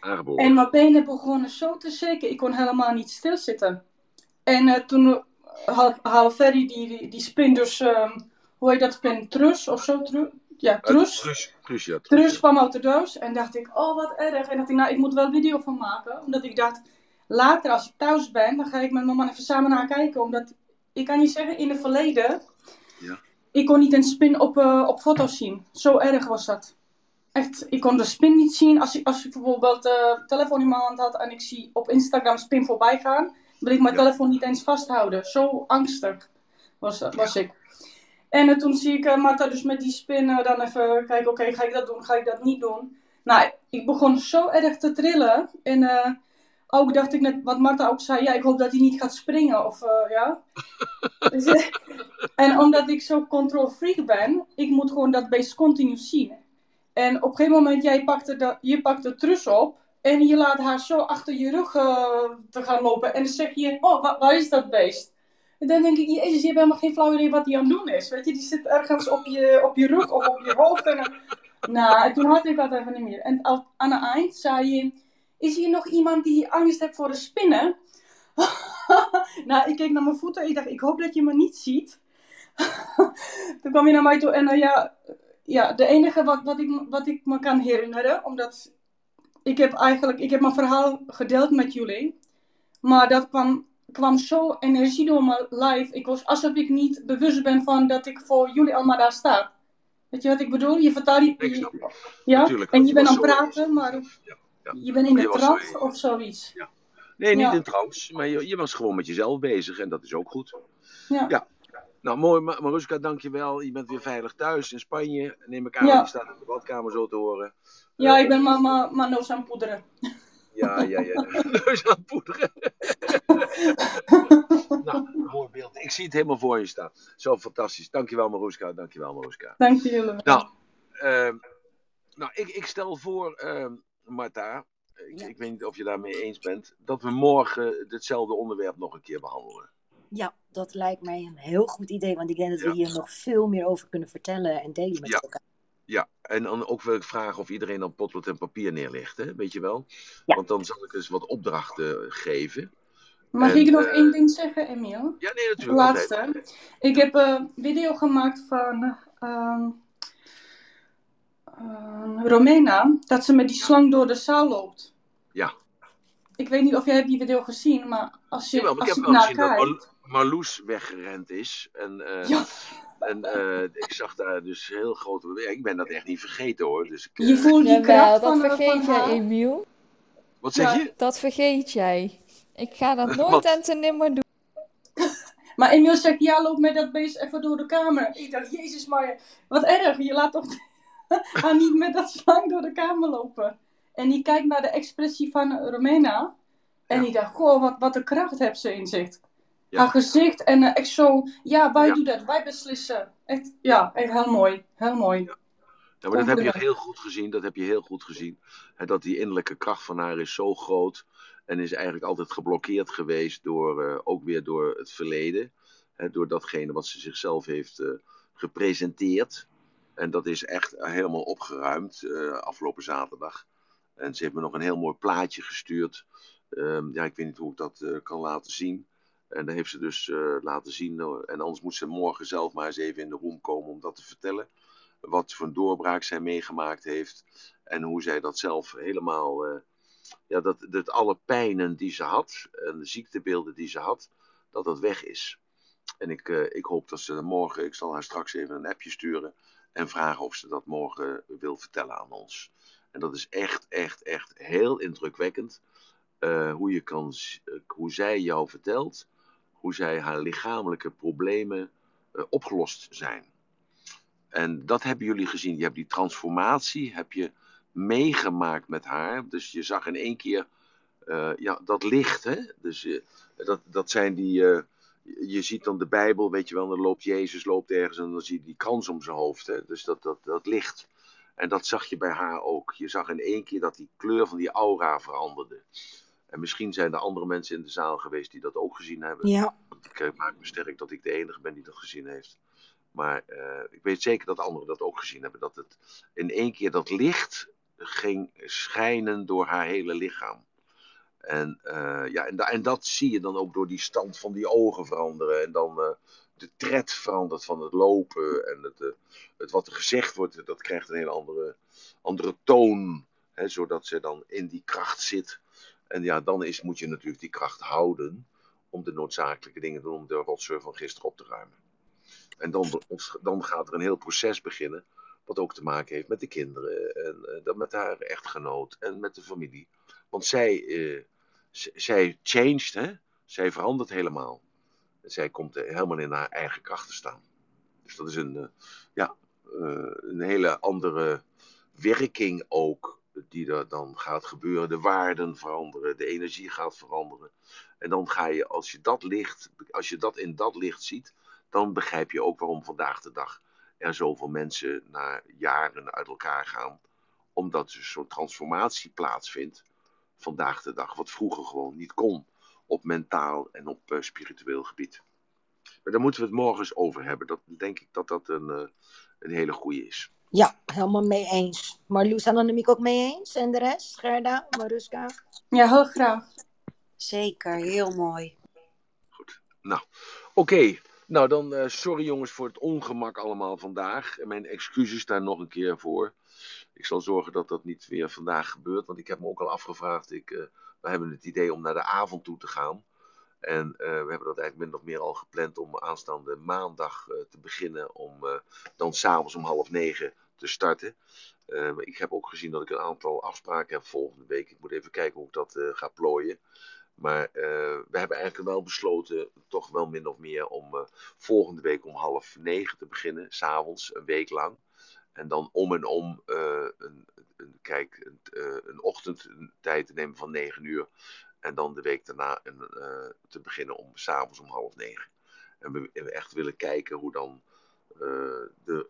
Aangeboren. En mijn benen begonnen zo te shaken. Ik kon helemaal niet stilzitten. En uh, toen haalde Ferry die, die, die spin dus, um, hoe heet dat spin? Trus of zo? Tru ja, trus. Uh, trus, trus, ja. Trus, trus kwam uit de doos. En dacht ik, oh wat erg. En dacht ik, nou ik moet wel een video van maken. Omdat ik dacht, later als ik thuis ben, dan ga ik met mijn man even samen naar kijken. Omdat, ik kan niet zeggen, in het verleden ik kon niet een spin op, uh, op foto's zien. Zo erg was dat. Echt, ik kon de spin niet zien. Als ik, als ik bijvoorbeeld de uh, telefoon in mijn hand had en ik zie op Instagram spin voorbij gaan, wil ik mijn telefoon niet eens vasthouden. Zo angstig was, was ik. En uh, toen zie ik uh, Marta dus met die spin dan even kijken, oké, ga ik dat doen, ga ik dat niet doen? Nou, ik begon zo erg te trillen. En ook dacht ik net, wat Marta ook zei, ja, ik hoop dat hij niet gaat springen. Of, uh, ja. En omdat ik zo control freak ben, ik moet gewoon dat beest continu zien. En op een gegeven moment, jij pakte de, je pakt de trus op en je laat haar zo achter je rug uh, te gaan lopen. En dan zeg je, oh, waar, waar, is dat beest? En dan denk ik, jezus, je hebt helemaal geen flauw idee wat hij aan het doen is. Weet je, die zit ergens op je, op je rug of op je hoofd. En, nou, en toen had ik dat even niet meer. En aan het eind zei je is hier nog iemand die angst heeft voor de spinnen? nou, ik keek naar mijn voeten. Ik dacht, ik hoop dat je me niet ziet. Toen kwam je naar mij toe en uh, ja, ja, de enige wat, wat, ik, wat ik me kan herinneren, omdat ik heb eigenlijk, ik heb mijn verhaal gedeeld met jullie, maar dat kwam, kwam zo energie door mijn live. Ik was alsof ik niet bewust ben van dat ik voor jullie allemaal daar sta. Weet je wat ik bedoel? Je vertelt je, ja, en je bent aan het praten, maar ja. Je bent in de trance of zoiets? Ja. Nee, niet in trance, maar je, je, was gewoon met jezelf bezig en dat is ook goed. Ja. ja. Nou, mooi, Maruska, dankjewel. Je bent weer veilig thuis in Spanje. Neem ik aan, je staat in de badkamer zo te horen. Ja, ik ben mama neus aan poederen. Ja, ja, ja. Neus aan het poederen. nou, mooi beeld. Ik zie het helemaal voor je staan. Zo fantastisch. Dankjewel, Maruska. Dankjewel, Maruska. Dankjewel. Nou, uh, nou ik, ik stel voor... Uh, Marta, ik, ik, weet niet of je daarmee eens bent, dat we morgen hetzelfde onderwerp nog een keer behandelen. Ja, dat lijkt mij een heel goed idee, want ik denk dat we hier nog veel meer over kunnen vertellen en delen met ja. elkaar. Ja, en dan ook wil ik vragen of iedereen dan potlood en papier neerlegt, hè? weet je wel? Want dan zal ik eens wat opdrachten geven. Mag ik nog uh, één ding zeggen, Emiel? Ja, nee, natuurlijk. laatste. Ik heb een video gemaakt van uh, uh, Romena, dat ze met die slang door de zaal loopt. Ja. Ik weet niet of jij hebt die video gezien, maar als je, Jawel, als ik je heb wel gezien kijkt... dat Marloes weggerend is. En, uh, ja. En uh, ik zag daar dus heel grote... Ik ben dat echt niet vergeten hoor. Dus ik, je voelt die kracht dat van, vergeet van jij, Emiel. Wat zeg Ja. je? Dat vergeet jij. Ik ga dat nooit en te nimmer doen. Maar Emiel zegt, ja, loop met dat beest even door de kamer. Ik dacht, jezus, maar wat erg. Je laat toch haar niet met dat slang door de kamer lopen. En die kijkt naar de expressie van Romena. En Ja. die dacht, goh, wat, wat een kracht heeft ze in zich. Ja. Haar gezicht en eh, echt zo, ja, wij Ja. doen dat, wij beslissen. Echt, ja, echt heel mooi. Heel mooi. Ja, maar dat heb je heel goed gezien. Dat heb je heel goed gezien. dat die innerlijke kracht van haar is zo groot. En is eigenlijk altijd geblokkeerd geweest door, uh, ook weer door het verleden. door datgene wat ze zichzelf heeft uh, gepresenteerd. En dat is echt helemaal opgeruimd uh, afgelopen zaterdag. En ze heeft me nog een heel mooi plaatje gestuurd. Um, ja, ik weet niet hoe ik dat kan laten zien. En dat heeft ze dus laten zien. en anders moet ze morgen zelf maar eens even in de room komen om dat te vertellen wat voor een doorbraak zij meegemaakt heeft. En hoe zij dat zelf helemaal, uh, ja, dat, dat alle pijnen die ze had en de ziektebeelden die ze had, dat dat weg is. En ik, uh, ik hoop dat ze morgen, ik zal haar straks even een appje sturen en vragen of ze dat morgen wil vertellen aan ons. En dat is echt, echt, echt heel indrukwekkend. Hoe, je kan, hoe zij jou vertelt, hoe zij haar lichamelijke problemen opgelost zijn. En dat hebben jullie gezien. Je hebt die transformatie heb je meegemaakt met haar. Dus je zag in één keer uh, ja, dat licht. Hè? Dus uh, dat, dat zijn die. Je ziet dan de Bijbel, weet je wel, dan loopt Jezus loopt ergens en dan zie je die krans om zijn hoofd. Hè? Dus dat, dat, dat licht. En dat zag je bij haar ook. Je zag in één keer dat die kleur van die aura veranderde. En misschien zijn er andere mensen in de zaal geweest die dat ook gezien hebben. Ja. Ik maak me sterk dat ik de enige ben die dat gezien heeft. Maar uh, ik weet zeker dat anderen dat ook gezien hebben. Dat het in één keer dat licht ging schijnen door haar hele lichaam. En, uh, ja, en, en, dat zie je dan ook door die stand van die ogen veranderen. En dan uh, de tred verandert van het lopen. En het, het, wat er gezegd wordt, dat krijgt een hele andere, andere toon. Hè, zodat ze dan in die kracht zit. En ja, dan is, moet je natuurlijk die kracht houden. Om de noodzakelijke dingen te doen. Om de rotzooi van gisteren op te ruimen. En dan, dan gaat er een heel proces beginnen, wat ook te maken heeft met de kinderen en uh, met haar echtgenoot en met de familie. Want zij, uh, zij changed, hè? zij verandert helemaal. Zij komt helemaal in haar eigen kracht te staan. Dus dat is een, uh, ja, een hele andere werking ook die er dan gaat gebeuren. De waarden veranderen, de energie gaat veranderen. En dan ga je, als je dat licht, als je dat in dat licht ziet, dan begrijp je ook waarom vandaag de dag er zoveel mensen na jaren uit elkaar gaan. Omdat er zo'n transformatie plaatsvindt vandaag de dag, wat vroeger gewoon niet kon op mentaal en op uh, spiritueel gebied. Maar daar moeten we het morgens over hebben. Dat denk ik dat dat een, uh, een hele goede is. Ja, helemaal mee eens. Marloes en Annemiek ook mee eens? En de rest? Gerda, Maruska? Ja, heel graag. Zeker, heel mooi. Goed. Nou, oké. Okay. Nou, dan uh, sorry jongens voor het ongemak allemaal vandaag. Mijn excuses daar nog een keer voor. Ik zal zorgen dat dat niet weer vandaag gebeurt. Want ik heb me ook al afgevraagd. Ik, uh, we hebben het idee om naar de avond toe te gaan. En uh, we hebben dat eigenlijk min of meer al gepland om aanstaande maandag te beginnen. Om dan s'avonds om half negen te starten. ik heb ook gezien dat ik een aantal afspraken heb volgende week. Ik moet even kijken hoe ik dat ga plooien. Maar uh, we hebben eigenlijk wel besloten, toch wel min of meer, om uh, volgende week om half negen te beginnen, s'avonds, een week lang. En dan om en om uh, een, een, kijk, een, een ochtendtijd te nemen van negen uur. En dan de week daarna een, te beginnen om s'avonds om half negen. En we, we echt willen kijken hoe dan de,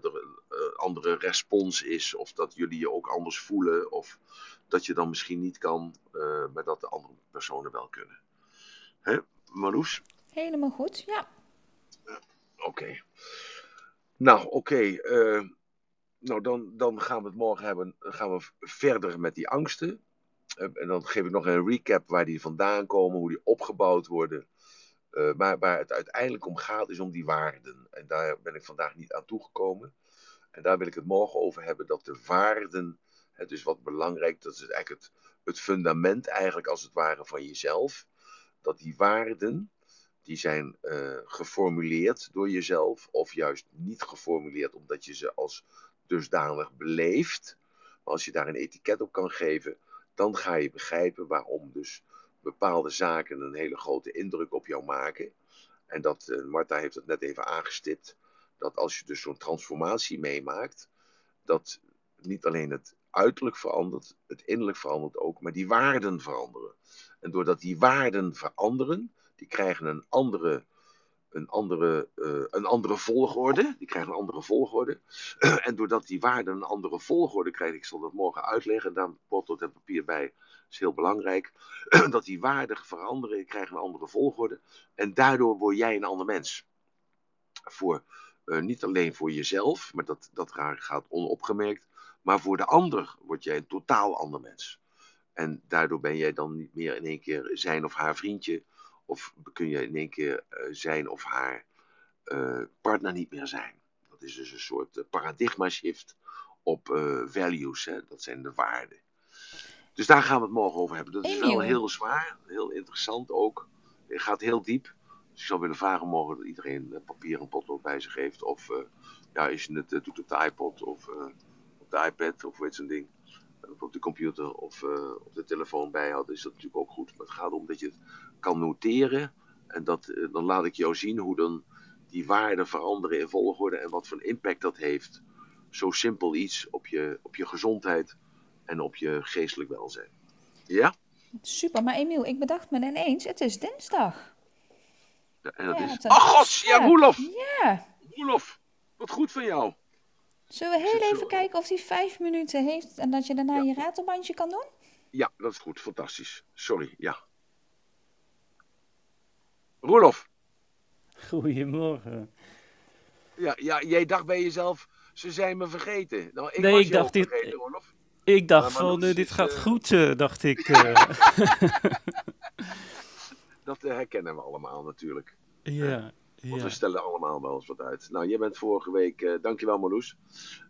de andere respons is. Of dat jullie je ook anders voelen. Of dat je dan misschien niet kan, uh, maar dat de andere personen wel kunnen. Hè, Marloes? Helemaal goed, ja. Uh, oké. Okay. Nou, oké. Okay, uh, nou, dan, dan gaan we het morgen hebben. Gaan we verder met die angsten. En dan geef ik nog een recap waar die vandaan komen, hoe die opgebouwd worden. maar waar het uiteindelijk om gaat, is om die waarden. En daar ben ik vandaag niet aan toegekomen. En daar wil ik het morgen over hebben, dat de waarden het is wat belangrijk, dat is eigenlijk het, het fundament eigenlijk als het ware van jezelf. Dat die waarden, die zijn uh, geformuleerd door jezelf of juist niet geformuleerd omdat je ze als dusdanig beleeft. Maar als je daar een etiket op kan geven, dan ga je begrijpen waarom dus bepaalde zaken een hele grote indruk op jou maken. En dat, uh, Marta heeft het net even aangestipt, dat als je dus zo'n transformatie meemaakt, dat niet alleen het uiterlijk verandert, het innerlijk verandert ook, maar die waarden veranderen. En doordat die waarden veranderen, die krijgen een andere een andere, uh, een andere volgorde. Die krijgen een andere volgorde. en doordat die waarden een andere volgorde krijgen, ik zal dat morgen uitleggen, en daar potlood en papier bij, is heel belangrijk. dat die waarden veranderen, krijgen een andere volgorde. En daardoor word jij een ander mens. Voor, uh, niet alleen voor jezelf, maar dat, dat gaat onopgemerkt. Maar voor de ander word jij een totaal ander mens. En daardoor ben jij dan niet meer in één keer zijn of haar vriendje. Of kun je in één keer uh, zijn of haar uh, partner niet meer zijn. Dat is dus een soort uh, paradigma shift op values. Hè? Dat zijn de waarden. Dus daar gaan we het morgen over hebben. Dat is wel heel zwaar, heel interessant ook. Het gaat heel diep. Dus ik zou willen vragen morgen dat iedereen papier en potlood bij zich heeft. Of ja, als je het doet op de iPod of op de iPad of weet zo'n ding op de computer of uh, op de telefoon bijhouden, is dat natuurlijk ook goed. Maar het gaat om dat je het kan noteren. En dat, uh, dan laat ik jou zien hoe dan die waarden veranderen in volgorde en wat voor impact dat heeft. Zo simpel iets op je, op je gezondheid en op je geestelijk welzijn. Ja? Super, maar Emiel, ik bedacht me ineens, het is dinsdag. Ja, en dat ja, is... Oh god, ja, Roelof! Ja. Roelof, wat goed van jou. Zullen we heel even kijken of hij vijf minuten heeft en dat je daarna je ratelbandje kan doen? Ja, dat is goed. Fantastisch. Sorry, ja. Roelof. Goedemorgen. Ja, ja, jij dacht bij jezelf, ze zijn me vergeten. Nou, ik nee, was ik dacht dit. Vergeten, Roelof. Ik dacht van, uh, dit gaat uh, goed, uh, dacht ik. eh. dat herkennen we allemaal natuurlijk. ja. Want Ja. we stellen allemaal wel eens wat uit. Nou, jij bent vorige week, uh, dankjewel Marloes.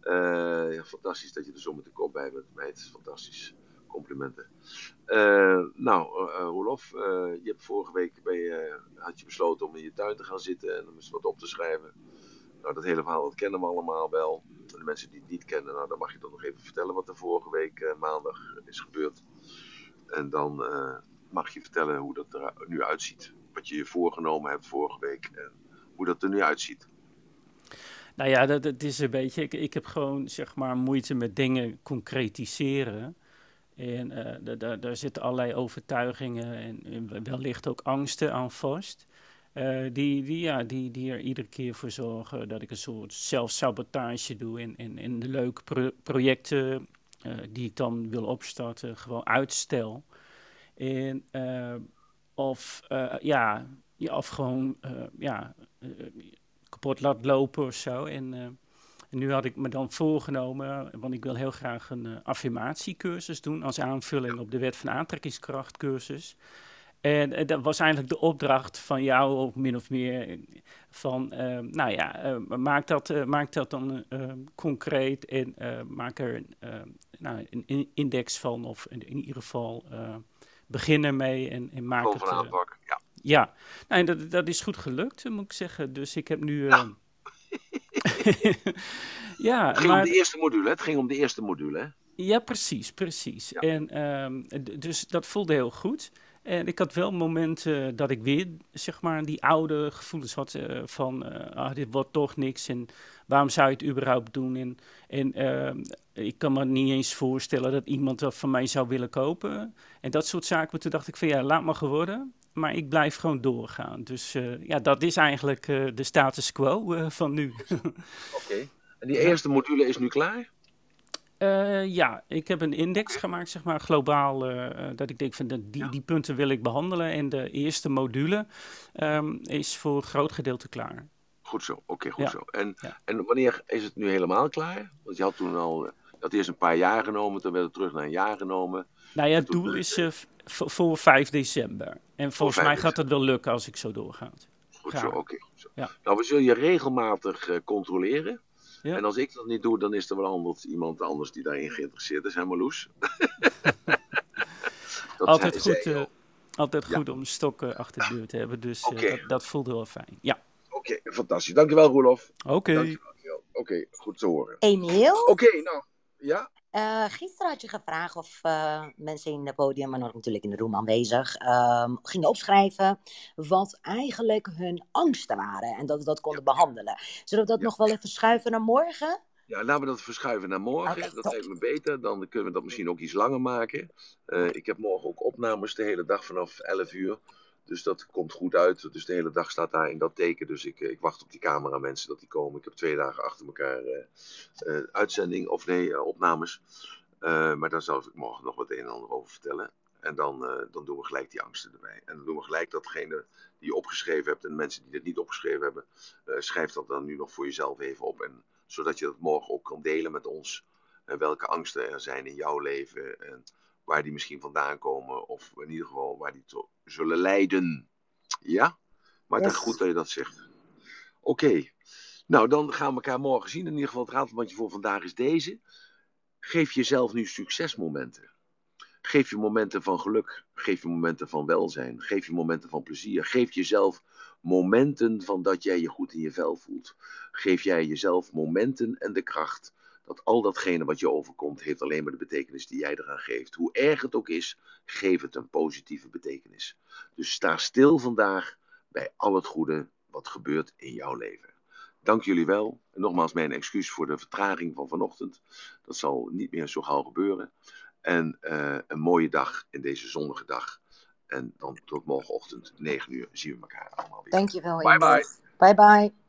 Uh, fantastisch dat je er zo met de kop bij bent, meid. Fantastisch. Complimenten. Uh, nou, Rolof, je hebt vorige week had je besloten om in je tuin te gaan zitten en om eens wat op te schrijven. Nou, dat hele verhaal dat kennen we allemaal wel. En de mensen die het niet kennen, nou, dan mag je toch nog even vertellen wat er vorige week maandag is gebeurd. En dan mag je vertellen hoe dat er nu uitziet. Wat je je voorgenomen hebt vorige week. En hoe dat er nu uitziet. Nou ja, dat, is een beetje. Ik, ik heb gewoon zeg maar moeite met dingen concretiseren. En uh, daar, zitten allerlei overtuigingen en, en, wellicht ook angsten aan vast. Uh, die, die, ja, die, die er iedere keer voor zorgen dat ik een soort zelfsabotage doe in, in, de leuke pro projecten uh, die ik dan wil opstarten, gewoon uitstel. En, of ja, ja, of gewoon uh, ja, uh, kapot laat lopen of zo. En, uh, en, nu had ik me dan voorgenomen, want ik wil heel graag een affirmatiecursus doen als aanvulling op de wet van aantrekkingskracht cursus. En dat was eigenlijk de opdracht van jou, of min of meer, van, nou ja, maak, dat, maak dat dan concreet en maak er nou, een index van, of in, in ieder geval begin ermee en, en maak het... aanpak, ja. Ja, nou, en dat, dat is goed gelukt, moet ik zeggen. Dus ik heb nu. Ja, het ging maar... om de eerste module, het ging om de eerste module. Hè? Ja, precies, precies. Ja. En um, dus dat voelde heel goed. En ik had wel momenten dat ik weer, zeg maar, die oude gevoelens had uh, van, uh, ah, dit wordt toch niks en waarom zou je het überhaupt doen? En, en uh, ik kan me niet eens voorstellen dat iemand dat van mij zou willen kopen. En dat soort zaken. Maar toen dacht ik van, ja, laat maar geworden maar ik blijf gewoon doorgaan. Dus ja, dat is eigenlijk de status quo van nu. Oké. Okay. En die eerste module is nu klaar? Ja, ik heb een index gemaakt, zeg maar, globaal. dat ik denk van de, die, die punten wil ik behandelen. En de eerste module um, is voor een groot gedeelte klaar. Goed zo, oké, okay, goed ja. zo. En, ja. en wanneer is het nu helemaal klaar? Want je had toen al, had eerst een paar jaar genomen, toen werd het terug naar een jaar genomen. Nou ja, het doel is uh, voor 5 december. En volgens mij gaat het wel lukken als ik zo doorga. Goed zo, oké. Okay, ja. Nou, we zullen je regelmatig controleren. Ja. En als ik dat niet doe, dan is er wel anders, iemand anders die daarin geïnteresseerd is, hè Marloes? altijd goed, uh, altijd goed ja. om stokken achter de deur te hebben, dus okay. dat, dat voelde wel fijn. Ja. Oké, okay, fantastisch. Dankjewel Roelof. Oké. Okay. Oké, goed te horen. Emiel? Oké, nou, ja? Uh, gisteren had je gevraagd of uh, mensen in het podium, maar nog natuurlijk in de room aanwezig, uh, gingen opschrijven wat eigenlijk hun angsten waren en dat we dat konden ja. behandelen. Zullen we dat ja. nog wel even schuiven naar morgen? Ja, laten we dat verschuiven naar morgen. Okay, dat lijkt me beter. Dan kunnen we dat misschien ook iets langer maken. Uh, ik heb morgen ook opnames de hele dag vanaf 11 uur. Dus dat komt goed uit. Dus de hele dag staat daar in dat teken. Dus ik, ik wacht op die cameramensen dat die komen. Ik heb twee dagen achter elkaar uitzending, of nee, opnames. maar daar zal ik morgen nog wat een en ander over vertellen. En dan, dan doen we gelijk die angsten erbij. En dan doen we gelijk datgene die je opgeschreven hebt. En mensen die dat niet opgeschreven hebben, schrijf dat dan nu nog voor jezelf even op. En, zodat je dat morgen ook kan delen met ons. welke angsten er zijn in jouw leven. En waar die misschien vandaan komen. Of in ieder geval waar die zullen leiden. Ja? Maar het is goed dat je dat zegt. Oké. Nou, dan gaan we elkaar morgen zien. In ieder geval, het ratelbandje voor vandaag is deze. Geef jezelf nu succesmomenten. Geef je momenten van geluk. Geef je momenten van welzijn. Geef je momenten van plezier. Geef jezelf momenten van dat jij je goed in je vel voelt. Geef jij jezelf momenten en de kracht dat al datgene wat je overkomt, heeft alleen maar de betekenis die jij eraan geeft. Hoe erg het ook is, geef het een positieve betekenis. Dus sta stil vandaag bij al het goede wat gebeurt in jouw leven. Dank jullie wel. En nogmaals mijn excuus voor de vertraging van vanochtend. Dat zal niet meer zo gauw gebeuren. En uh, een mooie dag in deze zonnige dag. En dan tot morgenochtend, 9 uur, zien we elkaar allemaal weer. Dankjewel. Bye bye. Bye bye.